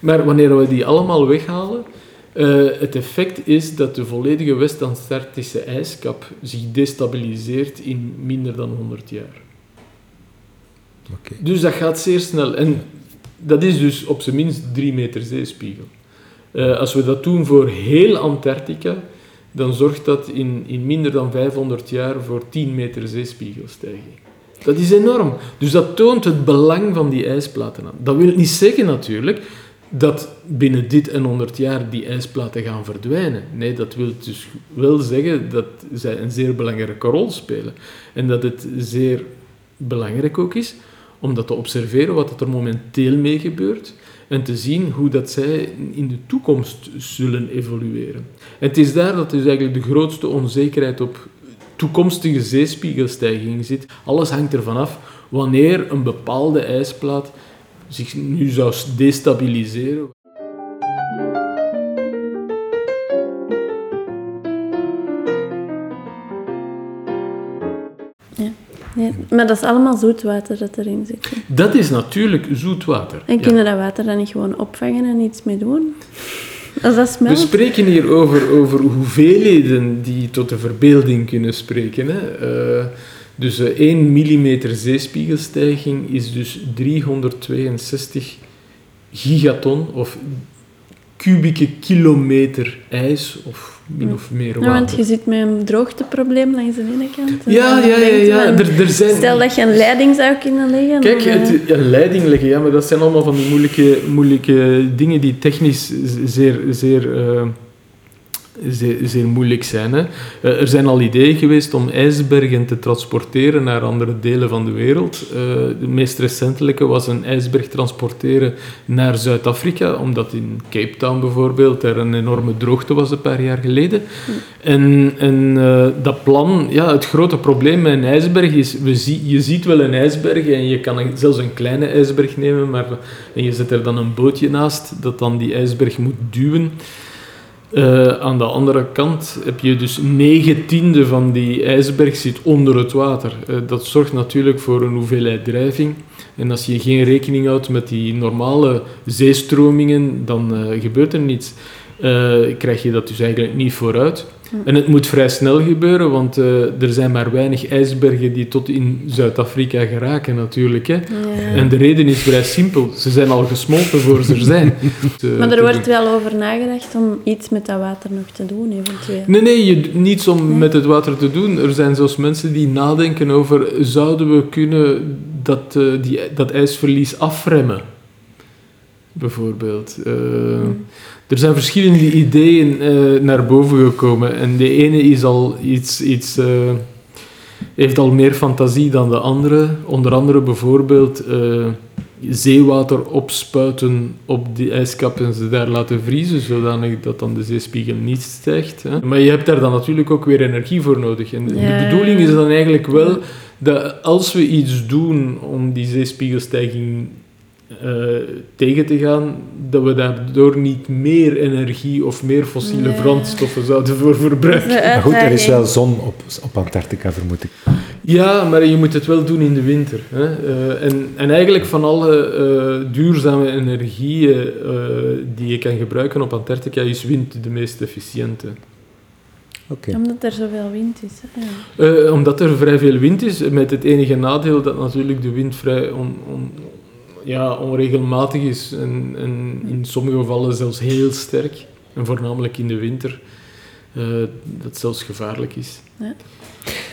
maar wanneer we die allemaal weghalen, uh, het effect is dat de volledige West-Antarctische ijskap zich destabiliseert in minder dan 100 jaar. Okay. Dus dat gaat zeer snel. En dat is dus op zijn minst 3 meter zeespiegel. Uh, als we dat doen voor heel Antarctica, dan zorgt dat in, in minder dan 500 jaar voor 10 meter zeespiegelstijging. Dat is enorm. Dus dat toont het belang van die ijsplaten aan. Dat wil niet zeggen natuurlijk dat binnen dit en 100 jaar die ijsplaten gaan verdwijnen. Nee, dat wil dus wel zeggen dat zij een zeer belangrijke rol spelen. En dat het zeer belangrijk ook is om dat te observeren wat er momenteel mee gebeurt en te zien hoe dat zij in de toekomst zullen evolueren. En het is daar dat dus eigenlijk de grootste onzekerheid op toekomstige zeespiegelstijging zit. Alles hangt ervan af wanneer een bepaalde ijsplaat zich nu zou destabiliseren. Nee, maar dat is allemaal zoetwater dat erin zit. Dat is natuurlijk zoetwater. En kunnen ja. dat water dan niet gewoon opvangen en iets mee doen? Als dat smelt? We spreken hier over, over hoeveelheden die tot de verbeelding kunnen spreken. Hè. Uh, dus uh, 1 mm zeespiegelstijging is dus 362 gigaton of kubieke kilometer ijs of min of meer water. Ja, want je zit met een droogteprobleem langs de ene kant. Ja, ja, ja. ja. Er, er zijn... Stel dat je een leiding zou kunnen leggen. Kijk, het, een leiding leggen, ja, maar dat zijn allemaal van die moeilijke, moeilijke dingen die technisch zeer... zeer uh, zeer, zeer moeilijk zijn. Hè. Er zijn al ideeën geweest om ijsbergen te transporteren naar andere delen van de wereld. De meest recentelijke was een ijsberg transporteren naar Zuid-Afrika, omdat in Cape Town bijvoorbeeld er een enorme droogte was een paar jaar geleden. En, en dat plan, ja, het grote probleem met een ijsberg is, we zie, je ziet wel een ijsberg en je kan zelfs een kleine ijsberg nemen, maar, en je zet er dan een bootje naast dat dan die ijsberg moet duwen. Uh, aan de andere kant heb je dus 9 tiende van die ijsberg zit onder het water. Uh, dat zorgt natuurlijk voor een hoeveelheid drijving. En als je geen rekening houdt met die normale zeestromingen, dan uh, gebeurt er niets. krijg je dat dus eigenlijk niet vooruit. En het moet vrij snel gebeuren, want uh, er zijn maar weinig ijsbergen die tot in Zuid-Afrika geraken natuurlijk. Hè. Ja. En de reden is vrij simpel. Ze zijn al gesmolten voor ze er zijn. maar er wordt wel over nagedacht om iets met dat water nog te doen, eventueel. Nee, nee, je, niets om nee. met het water te doen. Er zijn zelfs mensen die nadenken over, zouden we kunnen dat, uh, die, dat ijsverlies afremmen? Bijvoorbeeld. Uh, mm. Er zijn verschillende ideeën uh, naar boven gekomen. En de ene is al iets, iets, uh, heeft al meer fantasie dan de andere. Onder andere bijvoorbeeld uh, zeewater opspuiten op die ijskap en ze daar laten vriezen, zodanig dat dan de zeespiegel niet stijgt. Hè. Maar je hebt daar dan natuurlijk ook weer energie voor nodig. En de bedoeling is dan eigenlijk wel dat als we iets doen om die zeespiegelstijging eh, tegen te gaan, dat we daardoor niet meer energie of meer fossiele Nee. brandstoffen zouden voor verbruiken. Maar goed, er is wel zon op, op Antarctica, vermoed ik. Ja, maar je moet het wel doen in de winter. Hè? Eh, en, en eigenlijk van alle eh, duurzame energieën eh, die je kan gebruiken op Antarctica is wind de meest efficiënte. Oké. Omdat er zoveel wind is. hè. Eh, omdat er vrij veel wind is, met het enige nadeel dat natuurlijk de wind vrij on, on- ja, onregelmatig is en, en in sommige gevallen zelfs heel sterk. En voornamelijk in de winter, eh, dat zelfs gevaarlijk is.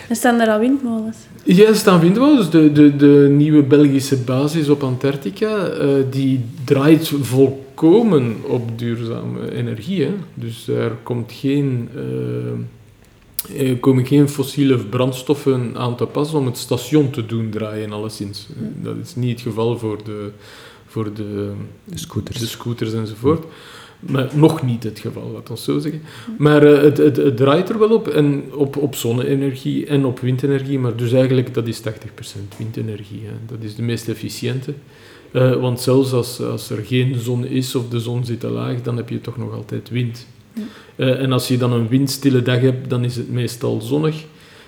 Er staan er al windmolens. Ja, er staan windmolens. De, de, de nieuwe Belgische basis op Antarctica, eh, die draait volkomen op duurzame energie. Hè. Dus daar komt geen, eh, er komen geen fossiele brandstoffen aan te pas om het station te doen draaien, alleszins. Dat is niet het geval voor de, voor de, De scooters. de scooters enzovoort. Maar nog niet het geval, laat ons zo zeggen. Maar eh, het, het, het draait er wel op, en op, op zonne-energie en op windenergie. Maar dus eigenlijk, dat is 80% windenergie. Hè. Dat is de meest efficiënte. Eh, want zelfs als, als er geen zon is of de zon zit te laag, dan heb je toch nog altijd wind. Eh, en als je dan een windstille dag hebt, dan is het meestal zonnig.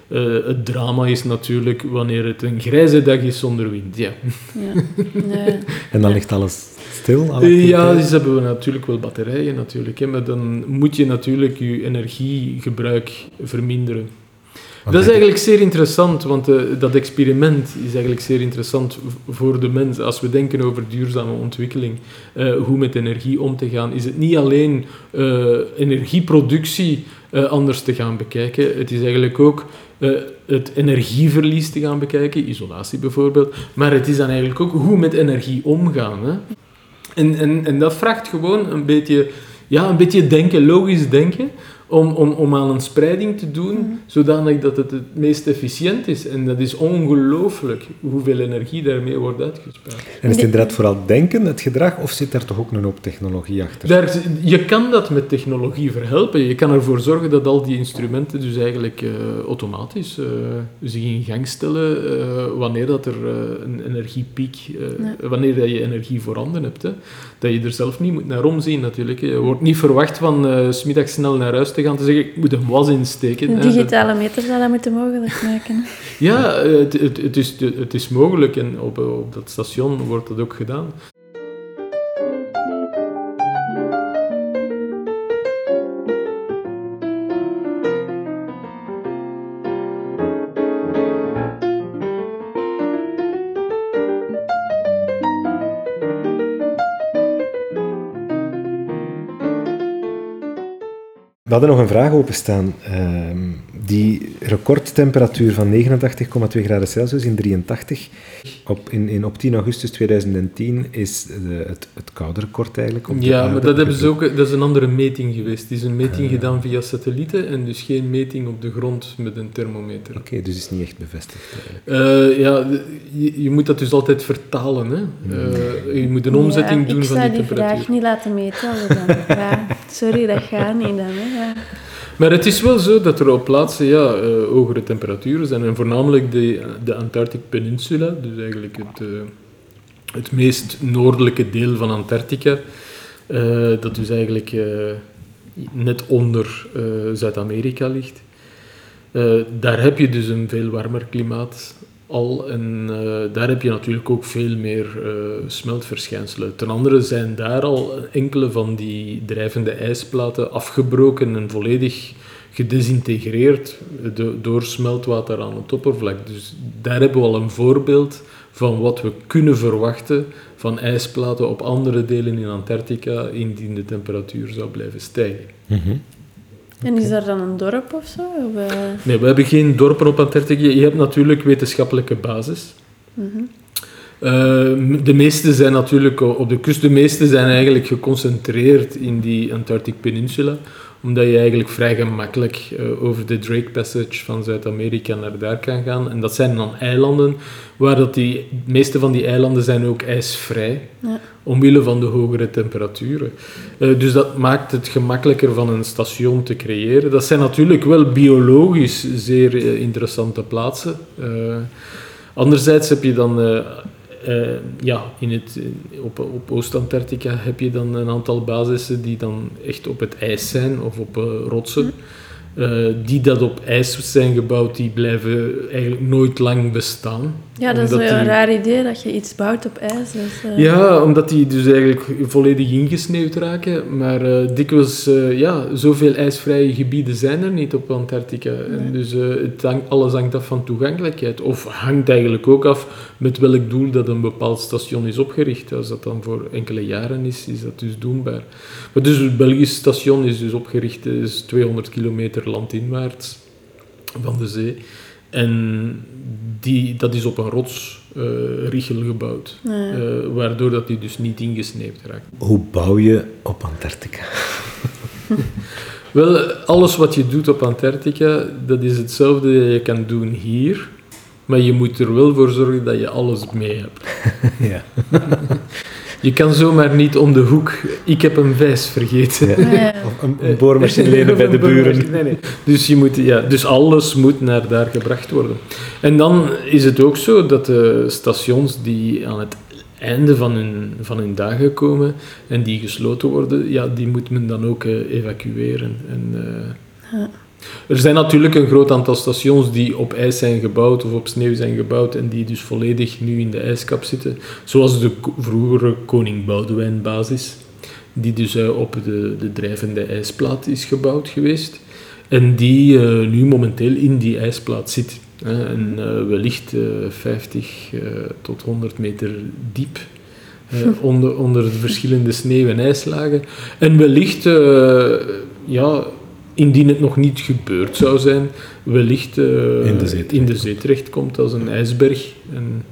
Eh, het drama is natuurlijk wanneer het een grijze dag is zonder wind. Ja. Ja. Ja. En dan ligt alles stil? alle Eh, Ja, dus hebben we natuurlijk wel batterijen natuurlijk, hè, maar dan moet je natuurlijk je energiegebruik verminderen. Dat is eigenlijk zeer interessant, want eh, dat experiment is eigenlijk zeer interessant voor de mens. Als we denken over duurzame ontwikkeling, eh, hoe met energie om te gaan, is het niet alleen eh, energieproductie anders te gaan bekijken. Het is eigenlijk ook het energieverlies te gaan bekijken, isolatie bijvoorbeeld. Maar het is dan eigenlijk ook hoe met energie omgaan. Hè? En, en, en dat vraagt gewoon een beetje, ja, een beetje denken, logisch denken, om, om, om aan een spreiding te doen, zodanig dat het het meest efficiënt is. En dat is ongelooflijk hoeveel energie daarmee wordt uitgespaard. En is het inderdaad vooral denken, het gedrag, of zit daar toch ook een hoop technologie achter? Daar, je kan dat met technologie verhelpen. Je kan ervoor zorgen dat al die instrumenten dus eigenlijk eh, automatisch eh, zich in gang stellen eh, wanneer dat er een energiepiek, eh, wanneer dat je energie voorhanden hebt. Hè. Dat je er zelf niet moet naar omzien natuurlijk. Je wordt niet verwacht van eh, 's smiddags snel naar huis te gaan te zeggen ik moet een was insteken. Een digitale meter zou dat moeten mogelijk maken. ja, eh, het, het, het, is, het is mogelijk en op, op dat station wordt dat ook gedaan. Hadden nog een vraag openstaan. Ehm, die recordtemperatuur van 89,2 graden Celsius in 83 op, in, in, op 10 augustus 2010 is de, het, het koude record eigenlijk. Op de Ja, aarde. maar dat, hebben ze ook, dat is een andere meting geweest. Het is een meting gedaan via satellieten en dus geen meting op de grond met een thermometer. Oké, dus is niet echt bevestigd eigenlijk. Eh, ja, je, je moet dat dus altijd vertalen. Hè. Eh, je moet een omzetting Ja, doen ik van zou die die vraag temperatuur. niet laten meten. Dan. Ja, sorry, dat gaat niet dan. Hè. Ja. Maar het is wel zo dat er op plaatsen ja, eh, hogere temperaturen zijn. En voornamelijk de, de Antarctic Peninsula, dus eigenlijk het, eh, het meest noordelijke deel van Antarctica. eh, dat dus eigenlijk net onder Zuid-Amerika ligt. Daar heb je dus een veel warmer klimaat al. En eh, daar heb je natuurlijk ook veel meer eh, smeltverschijnselen. Ten andere zijn daar al enkele van die drijvende ijsplaten afgebroken en volledig gedesintegreerd do- door smeltwater aan het oppervlak. Dus daar hebben we al een voorbeeld van wat we kunnen verwachten van ijsplaten op andere delen in Antarctica indien de temperatuur zou blijven stijgen. En is er dan een dorp of zo? Of, eh, Nee, we hebben geen dorpen op Antarctica. Je hebt natuurlijk wetenschappelijke basis. Eh, de meeste zijn natuurlijk op de kust. De meeste zijn eigenlijk geconcentreerd in die Antarctic Peninsula. Omdat je eigenlijk vrij gemakkelijk eh, over de Drake Passage van Zuid-Amerika naar daar kan gaan. En dat zijn dan eilanden, waar dat die, de meeste van die eilanden zijn ook ijsvrij. Ja. Omwille van de hogere temperaturen. Eh, dus dat maakt het gemakkelijker van een station te creëren. Dat zijn natuurlijk wel biologisch zeer eh, interessante plaatsen. Anderzijds heb je dan eh, eh, ja, in het, op, op Oost-Antarctica heb je dan een aantal basissen die dan echt op het ijs zijn of op eh, rotsen. Eh, die dat op ijs zijn gebouwd, die blijven eigenlijk nooit lang bestaan. Ja, dat is een die- raar idee dat je iets bouwt op ijs. Dus, Ja, omdat die dus eigenlijk volledig ingesneeuwd raken. Maar eh, dikwijls, eh, ja, zoveel ijsvrije gebieden zijn er niet op Antarctica. En dus het hangt, alles hangt af van toegankelijkheid. Of hangt eigenlijk ook af met welk doel dat een bepaald station is opgericht. Als dat dan voor enkele jaren is, is dat dus doenbaar. Maar dus het Belgisch station is dus opgericht, is 200 kilometer landinwaarts van de zee. En die, dat is op een rotsriegel gebouwd. Ja. Eh, waardoor dat die dus niet ingesneeuwd raakt. Hoe bouw je op Antarctica? Wel, alles wat je doet op Antarctica, dat is hetzelfde dat je kan doen hier. Maar je moet er wel voor zorgen dat je alles mee hebt. ja. Je kan zomaar niet om de hoek, ik heb een vijs vergeten. Ja. Ja. Of een, een boormachine lenen bij de buren. Nee, nee. Dus, je moet, ja, dus alles moet naar daar gebracht worden. En dan is het ook zo dat de stations die aan het einde van hun, van hun dagen komen en die gesloten worden, ja, die moet men dan ook eh, evacueren. En, eh, Ja. Er zijn natuurlijk een groot aantal stations die op ijs zijn gebouwd of op sneeuw zijn gebouwd en die dus volledig nu in de ijskap zitten. Zoals de vroegere Koning Boudewijn basis, die dus eh, op de, de drijvende ijsplaat is gebouwd geweest. En die eh, nu momenteel in die ijsplaat zit. hè. en eh, wellicht eh, 50 eh, tot 100 meter diep. onder, onder de verschillende sneeuw- en ijslagen. En wellicht, ja, indien het nog niet gebeurd zou zijn, wellicht eh, In de zee in de zee terechtkomt als een ijsberg. En,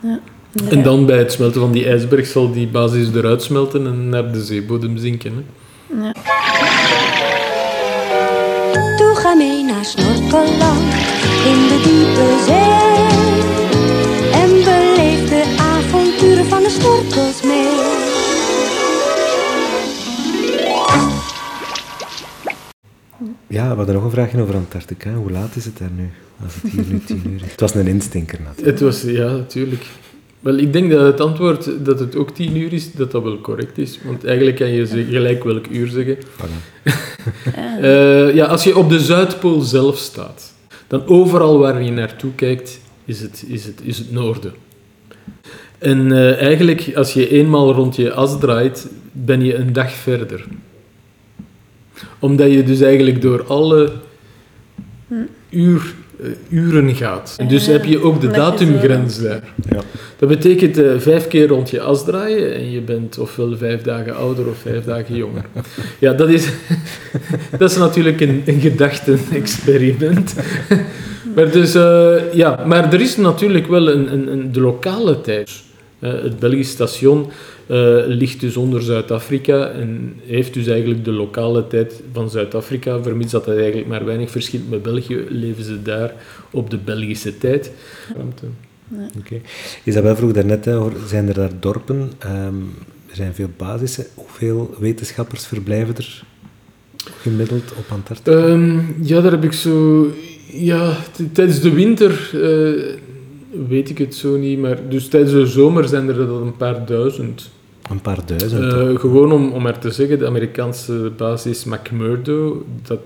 Ja. en dan bij het smelten van die ijsberg zal die basis eruit smelten en naar de zeebodem zinken. Hè. Ja. Toe ga mee naar Snorkeland in de diepe zee. We hadden nog een vraagje over Antarctica. Hoe laat is het daar nu? Als het hier nu tien uur is. Het was een instinker natuurlijk. Het was, ja, natuurlijk. Wel, ik denk dat het antwoord dat het ook tien uur is, dat dat wel correct is. Want eigenlijk kan je ze gelijk welk uur zeggen. Ja. Eh, ja, als je op de Zuidpool zelf staat, dan overal waar je naartoe kijkt, is het, is het, is het noorden. En eh, eigenlijk, als je eenmaal rond je as draait, ben je een dag verder. Omdat je dus eigenlijk door alle uur, eh, uren gaat. En dus Ja, heb je ook de datumgrens daar. Ja. Dat betekent eh, vijf keer rond je as draaien en je bent ofwel vijf dagen ouder of vijf dagen jonger. Ja, dat is, dat is natuurlijk een, een gedachten-experiment. maar, dus, eh, ja, maar er is natuurlijk wel een, een, een, de lokale tijd. Eh, het Belgisch station eh, ligt dus onder Zuid-Afrika en heeft dus eigenlijk de lokale tijd van Zuid-Afrika. Vermits dat het eigenlijk maar weinig verschilt met België, leven ze daar op de Belgische tijd. Oké. Isabel vroeg daarnet, hè, hoor, zijn er daar dorpen? Ehm, er zijn veel basissen. Hoeveel wetenschappers verblijven er gemiddeld op Antarctica? Ehm, ja, daar heb ik zo... Ja, tijdens de winter eh, weet ik het zo niet, maar dus tijdens de zomer zijn er dan een paar duizend. Een paar duizend. Eh, toch? gewoon om, om maar te zeggen, de Amerikaanse basis McMurdo, dat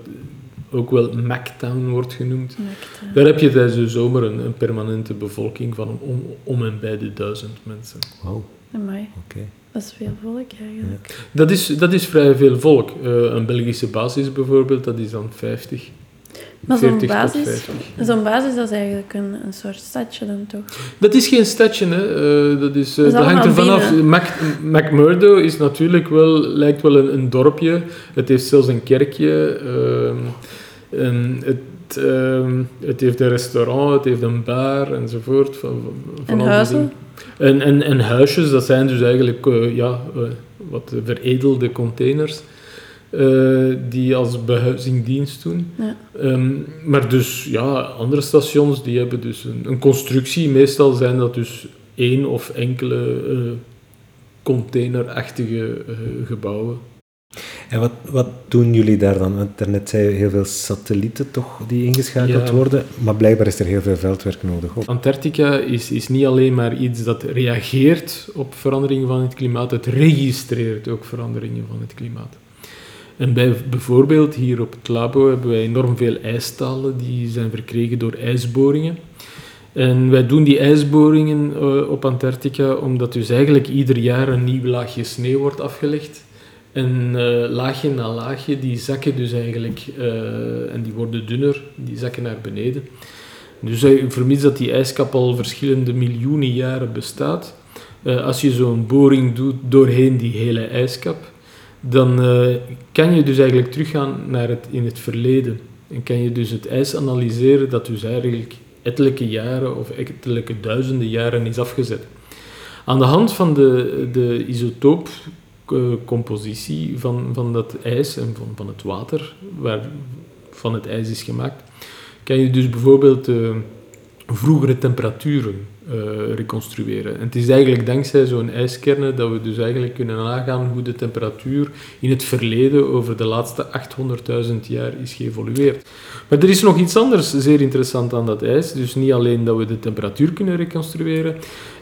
ook wel MacTown wordt genoemd. Maakt, Daar heb je tijdens de zomer een, een permanente bevolking van om, om en bij de duizend mensen. Wow, amai, oké. dat is veel volk eigenlijk. Dat is, dat is vrij veel volk. Eh, een Belgische basis bijvoorbeeld, dat is dan 50. Maar zo'n 40 tot basis, 50. zo'n basis dat is eigenlijk een, een soort stadje dan toch? Dat is geen stadje, hè. Eh, dat, is, eh, Dat is dat hangt er vanaf. Mac, McMurdo is natuurlijk wel, lijkt wel een, een dorpje. Het heeft zelfs een kerkje. ehm, en het, ehm, het heeft een restaurant, het heeft een bar enzovoort. Van, van En huizen? En, en, en huisjes, dat zijn dus eigenlijk eh, ja, wat veredelde containers. Eh, die als behuizing dienst doen. Ja. Ehm, maar dus, ja, andere stations die hebben dus een, een constructie. Meestal zijn dat dus één of enkele eh, containerachtige eh, gebouwen. En wat, wat doen jullie daar dan? Want daarnet zei je heel veel satellieten toch die ingeschakeld Ja. worden, maar blijkbaar is er heel veel veldwerk nodig. Ook. Antarctica is, is niet alleen maar iets dat reageert op veranderingen van het klimaat, het registreert ook veranderingen van het klimaat. En bij, bijvoorbeeld hier op het labo hebben wij enorm veel ijstalen die zijn verkregen door ijsboringen. En wij doen die ijsboringen eh, op Antarctica omdat dus eigenlijk ieder jaar een nieuw laagje sneeuw wordt afgelegd. En eh, laagje na laagje, die zakken dus eigenlijk, eh, en die worden dunner, die zakken naar beneden. Dus vermits dat die ijskap al verschillende miljoenen jaren bestaat, als je zo'n boring doet doorheen die hele ijskap, dan eh, kan je dus eigenlijk teruggaan naar het, in het verleden. En kan je dus het ijs analyseren dat dus eigenlijk ettelijke jaren of ettelijke duizenden jaren is afgezet. Aan de hand van de, de isotoopcompositie van, van dat ijs en van, van het water waarvan het ijs is gemaakt, kan je dus bijvoorbeeld eh, vroegere temperaturen eh, reconstrueren. En het is eigenlijk dankzij zo'n ijskernen dat we dus eigenlijk kunnen nagaan hoe de temperatuur in het verleden over de laatste 800.000 jaar is geëvolueerd. Maar er is nog iets anders zeer interessant aan dat ijs. Dus niet alleen dat we de temperatuur kunnen reconstrueren.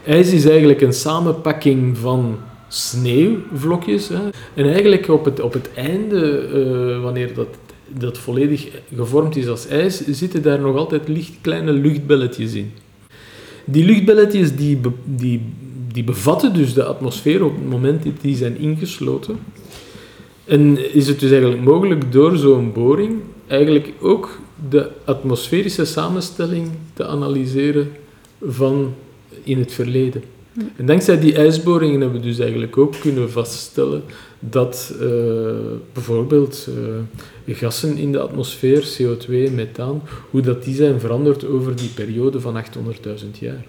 IJs is eigenlijk een samenpakking van sneeuwvlokjes. Hè. En eigenlijk op het, op het einde, eh, wanneer dat, dat volledig gevormd is als ijs, zitten daar nog altijd licht kleine luchtbelletjes in. Die luchtbelletjes die, die, die bevatten dus de atmosfeer op het moment dat die zijn ingesloten. En is het dus eigenlijk mogelijk door zo'n boring eigenlijk ook de atmosferische samenstelling te analyseren van in het verleden. En dankzij die ijsboringen hebben we dus eigenlijk ook kunnen vaststellen dat eh, bijvoorbeeld eh, gassen in de atmosfeer, CO2 en methaan, hoe dat die zijn veranderd over die periode van 800.000 jaar.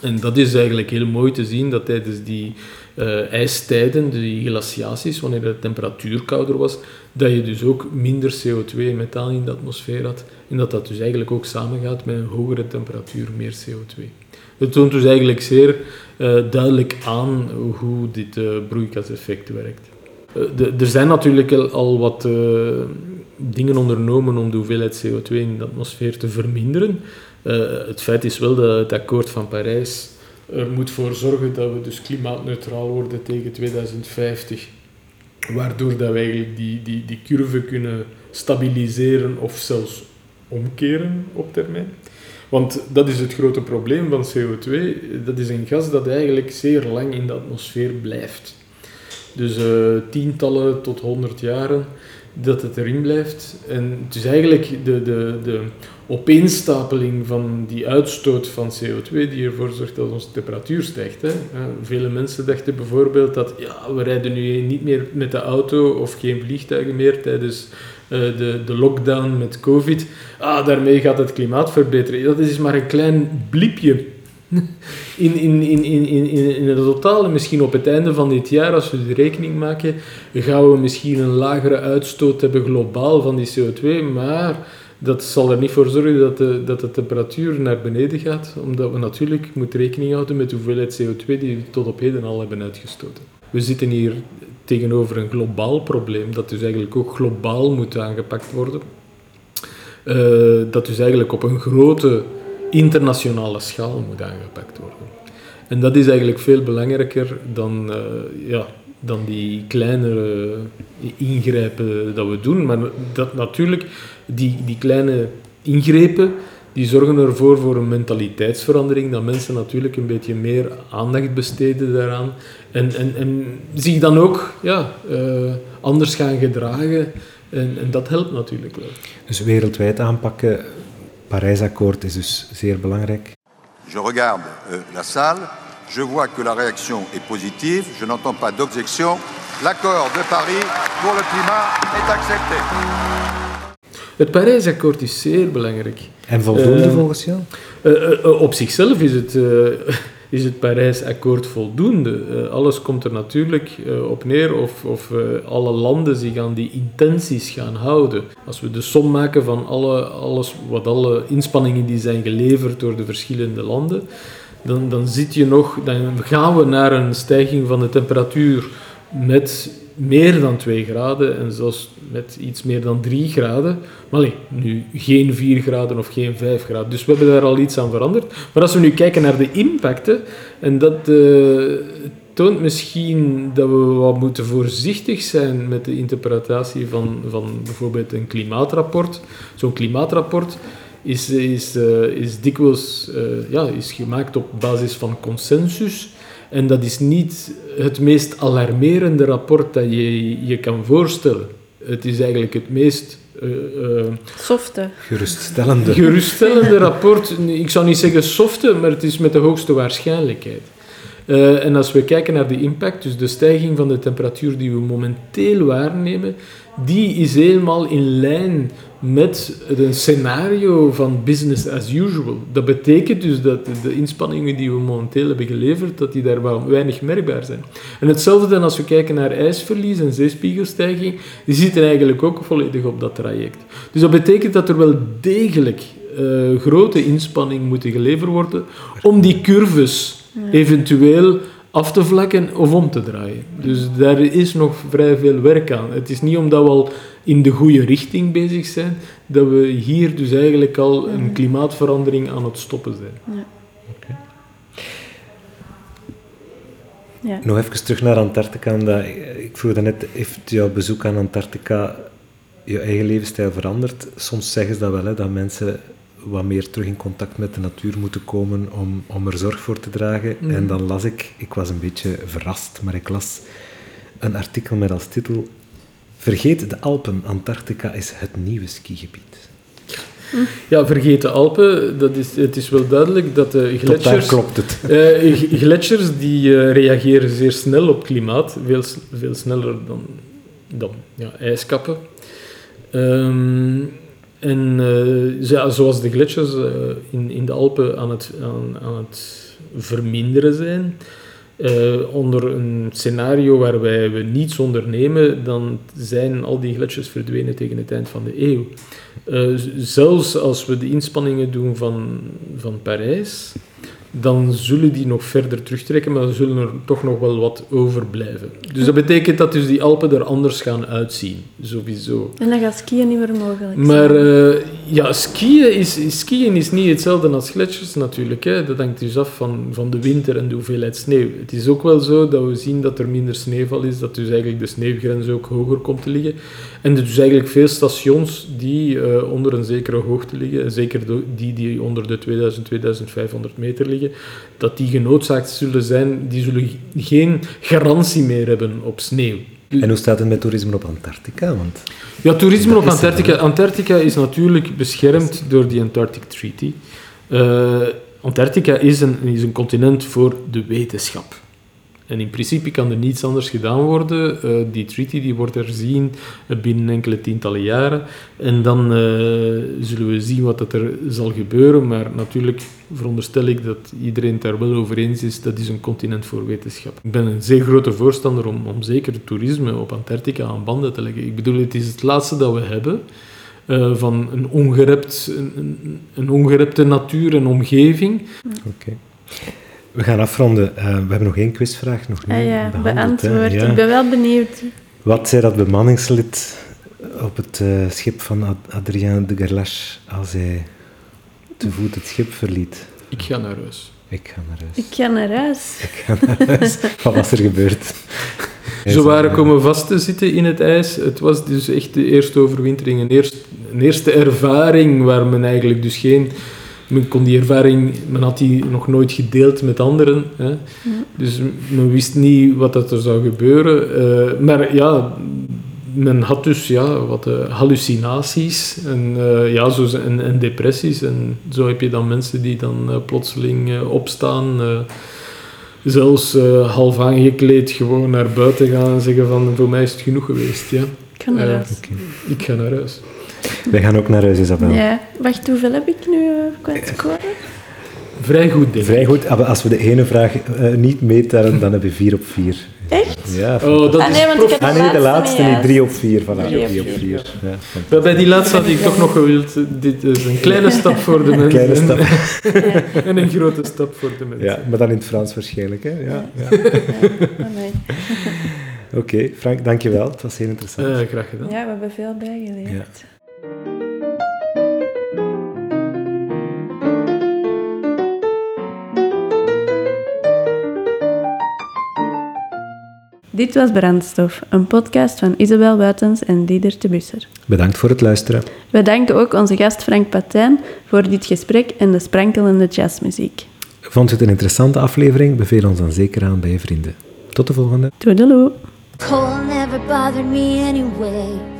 En dat is eigenlijk heel mooi te zien dat tijdens die eh, ijstijden, die glaciaties, wanneer de temperatuur kouder was, dat je dus ook minder CO2 en methaan in de atmosfeer had. En dat dat dus eigenlijk ook samengaat met een hogere temperatuur, meer CO2. Het toont dus eigenlijk zeer eh, duidelijk aan hoe dit eh, broeikaseffect werkt. Eh, er zijn natuurlijk al- wat dingen ondernomen om de hoeveelheid CO2 in de atmosfeer te verminderen. Het feit is wel dat het akkoord van Parijs er moet voor zorgen dat we dus klimaatneutraal worden tegen 2050. Waardoor dat we eigenlijk die, die, die curve kunnen stabiliseren of zelfs omkeren op termijn. Want dat is het grote probleem van CO2. Dat is een gas dat eigenlijk zeer lang in de atmosfeer blijft. Dus eh, tientallen tot honderd jaren dat het erin blijft. En het is eigenlijk de, de, de opeenstapeling van die uitstoot van CO2 die ervoor zorgt dat onze temperatuur stijgt. Hè. Ja, vele mensen dachten bijvoorbeeld dat ja, we rijden nu niet meer met de auto of geen vliegtuigen meer tijdens de, de lockdown met COVID. Ah, daarmee gaat het klimaat verbeteren. Dat is maar een klein blipje in, in, in, in, in, in in het totale, misschien op het einde van dit jaar, als we de rekening maken, gaan we misschien een lagere uitstoot hebben globaal van die CO2, maar dat zal er niet voor zorgen dat de, dat de temperatuur naar beneden gaat, omdat we natuurlijk moeten rekening houden met de hoeveelheid CO2 die we tot op heden al hebben uitgestoten. We zitten hier tegenover een globaal probleem, dat dus eigenlijk ook globaal moet aangepakt worden. Eh, dat dus eigenlijk op een grote internationale schaal moet aangepakt worden. En dat is eigenlijk veel belangrijker dan, eh, ja, dan die kleinere ingrijpen dat we doen. Maar dat natuurlijk, die, die kleine ingrepen, die zorgen ervoor voor een mentaliteitsverandering, dat mensen natuurlijk een beetje meer aandacht besteden daaraan. En, en, en zich dan ook ja, eh, anders gaan gedragen. En, en dat helpt natuurlijk wel. Dus wereldwijd aanpakken, Parijsakkoord is dus zeer belangrijk. Je regarde euh, la salle, je vois que la réaction est positive, je n'entends pas d'objection. L'accord de Paris pour le climat est accepté. Het Parijsakkoord is zeer belangrijk. En voldoende Eh, volgens jou? Eh, eh, op zichzelf is het, is het Parijsakkoord voldoende? Alles komt er natuurlijk op neer of, of alle landen zich aan die intenties gaan houden. Als we de som maken van alle, alles, wat alle inspanningen die zijn geleverd door de verschillende landen, dan, dan, zit je nog, dan gaan we naar een stijging van de temperatuur met meer dan 2 graden en zelfs met iets meer dan 3 graden. Maar nee, nu geen 4 graden of geen 5 graden. Dus we hebben daar al iets aan veranderd. Maar als we nu kijken naar de impacten, en dat uh, toont misschien dat we wat moeten voorzichtig zijn met de interpretatie van, van bijvoorbeeld een klimaatrapport. Zo'n klimaatrapport is, is, uh, is dikwijls uh, ja, is gemaakt op basis van consensus. En dat is niet het meest alarmerende rapport dat je je kan voorstellen. Het is eigenlijk het meest... Uh, uh, softe. Geruststellende. Geruststellende rapport. Ik zou niet zeggen softe, maar het is met de hoogste waarschijnlijkheid. Uh, en als we kijken naar de impact, dus de stijging van de temperatuur die we momenteel waarnemen, die is helemaal in lijn met een scenario van business as usual. Dat betekent dus dat de inspanningen die we momenteel hebben geleverd, dat die daar wel weinig merkbaar zijn. En hetzelfde dan als we kijken naar ijsverlies en zeespiegelstijging, die zitten eigenlijk ook volledig op dat traject. Dus dat betekent dat er wel degelijk uh, grote inspanningen moeten geleverd worden om die curves eventueel af te vlakken of om te draaien. Dus daar is nog vrij veel werk aan. Het is niet omdat we al in de goede richting bezig zijn, dat we hier dus eigenlijk al een klimaatverandering aan het stoppen zijn. Ja. Okay. Ja. Nog even terug naar Antarctica. Omdat ik vroeg net, heeft jouw bezoek aan Antarctica je eigen levensstijl veranderd? Soms zeggen ze dat wel, hè, dat mensen wat meer terug in contact met de natuur moeten komen om, om er zorg voor te dragen. Mm. En dan las ik, ik was een beetje verrast, maar ik las een artikel met als titel Vergeet de Alpen, Antarctica is het nieuwe skigebied. Ja, vergeet de Alpen. Dat is, het is wel duidelijk dat de gletsjers... klopt het. Uh, gletsjers die uh, reageren zeer snel op klimaat. Veel, veel sneller dan, dan ja, ijskappen. Um, en uh, zoals de gletsjers uh, in, in de Alpen aan het, aan, aan het verminderen zijn, uh, onder een scenario waarbij we niets ondernemen, dan zijn al die gletsjers verdwenen tegen het eind van de eeuw. zelfs als we de inspanningen doen van, van Parijs, dan zullen die nog verder terugtrekken, maar dan zullen er toch nog wel wat overblijven. Dus dat betekent dat dus die Alpen er anders gaan uitzien, sowieso. En dan gaat skiën niet meer mogelijk Maar uh, ja, skiën is, skiën is niet hetzelfde als gletsjers natuurlijk. Hè. Dat hangt dus af van, van de winter en de hoeveelheid sneeuw. Het is ook wel zo dat we zien dat er minder sneeuwval is, dat dus eigenlijk de sneeuwgrens ook hoger komt te liggen. En dus eigenlijk veel stations die uh, onder een zekere hoogte liggen, zeker die die onder de 2000, 2500 meter liggen, dat die genoodzaakt zullen zijn, die zullen geen garantie meer hebben op sneeuw. En hoe staat het met toerisme op Antarctica? Want ja, toerisme op Antarctica. Antarctica is natuurlijk beschermd door die Antarctic Treaty. Uh, Antarctica is een, is een continent voor de wetenschap. En in principe kan er niets anders gedaan worden. Uh, die treaty die wordt herzien binnen enkele tientallen jaren. En dan uh, zullen we zien wat er zal gebeuren. Maar natuurlijk veronderstel ik dat iedereen het daar wel over eens is. Dat is een continent voor wetenschap. Ik ben een zeer grote voorstander om, om zeker toerisme op Antarctica aan banden te leggen. Ik bedoel, het is het laatste dat we hebben. Uh, van een, ongerept, een, een, ongerepte natuur en omgeving. Oké. We gaan afronden. Uh, we hebben nog één quizvraag nog niet ah, ja, beantwoord. Ja. Ik ben wel benieuwd. Wat zei dat bemanningslid op het uh, schip van Ad Adrien de Gerlache als hij te voet het schip verliet? Ik ga naar huis. Ik ga naar huis. Ik ga naar huis. Ik ga naar huis. Wat was er gebeurd? Ze waren komen vast te zitten in het ijs. Het was dus echt de eerste overwintering, een eerste, een eerste ervaring waar men eigenlijk dus geen men kon die ervaring, men had die nog nooit gedeeld met anderen. Hè. Dus men wist niet wat dat er zou gebeuren. Uh, maar ja, men had dus ja, wat uh, hallucinaties en, uh, ja, zo, en, en, depressies. En zo heb je dan mensen die dan plotseling opstaan zelfs half aangekleed gewoon naar buiten gaan en zeggen van voor mij is het genoeg geweest. Ja. Ik ga naar huis. Ik ga naar huis. Wij gaan ook naar huis, Isabel. Ja. Wacht, hoeveel heb ik nu uh, kwijt scoren? Vrij goed, denk ik. Vrij goed. Ah, maar Als we de ene vraag eh, niet meetellen, dan heb je 4 op 4. Echt? Ja. Oh, dat Ah, is nee, want ik heb Ah nee, de laatste niet. 3 op 4. Voilà, Drie op 3 op vier. 4. Ja, Bij- Bij die laatste had ik toch nog gewild. eh, Dit is een kleine stap voor de mensen. Kleine stap. en een grote stap voor de mensen. ja, maar dan in het Frans waarschijnlijk. Hè? Ja, ja. Oh, nee. Oké, Frank, dankjewel. Het was heel interessant. Eh, graag gedaan. Ja, we hebben veel bijgeleerd. Dit was Brandstof, een podcast van Isabel Buitens en Dieder de Busser. Bedankt voor het luisteren. We danken ook onze gast Frank Patijn voor dit gesprek en de sprankelende jazzmuziek. Vond je het een interessante aflevering? Beveel ons dan zeker aan bij je vrienden. Tot de volgende. Toedeloe! Cold never bothered me anyway.